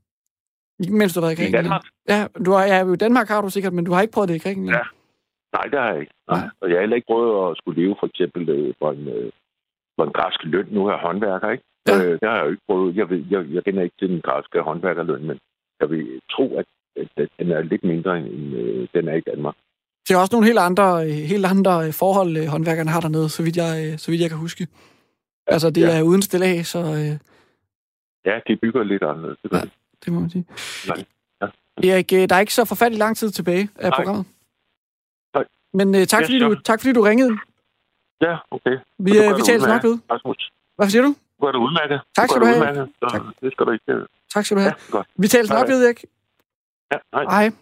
Mens du har været i I Grækenland? Danmark? Ja, du har, ja, i Danmark har du sikkert, men du har ikke prøvet det i Grækenland? Ja. Nej, det har jeg ikke. Nej. Og jeg har heller ikke prøvet at skulle leve for eksempel øh, for en, øh, for en græsk løn. Nu er jeg håndværker, ikke? Ja. Øh, det har jeg jo ikke prøvet. Jeg, ved, jeg, jeg kender ikke til den græske håndværkerløn, men jeg vil tro, at, at, den er lidt mindre, end øh, den er i Danmark. Det er også nogle helt andre, helt andre forhold, øh, håndværkerne har dernede, så vidt jeg, øh, så vidt jeg kan huske. Altså, det ja. er uden stillads, så øh, Ja, de bygger lidt anderledes. Det, Ja. ja. det må man sige. Nej. Ja. Erik, der er ikke så forfærdelig lang tid tilbage af Nej. programmet. Men øh, tak, Ja, fordi du, tak fordi du ringede. ja, okay. Vi, øh, vi du nok udmærket, ved. Rasmus. Hvad siger du? Du gør det udmærket. Tak skal du det have. Så Tak. Det skal du ikke. Tak skal du have. Ja, godt. Vi Hej. nok ved, Erik. Ja, hej. Hej.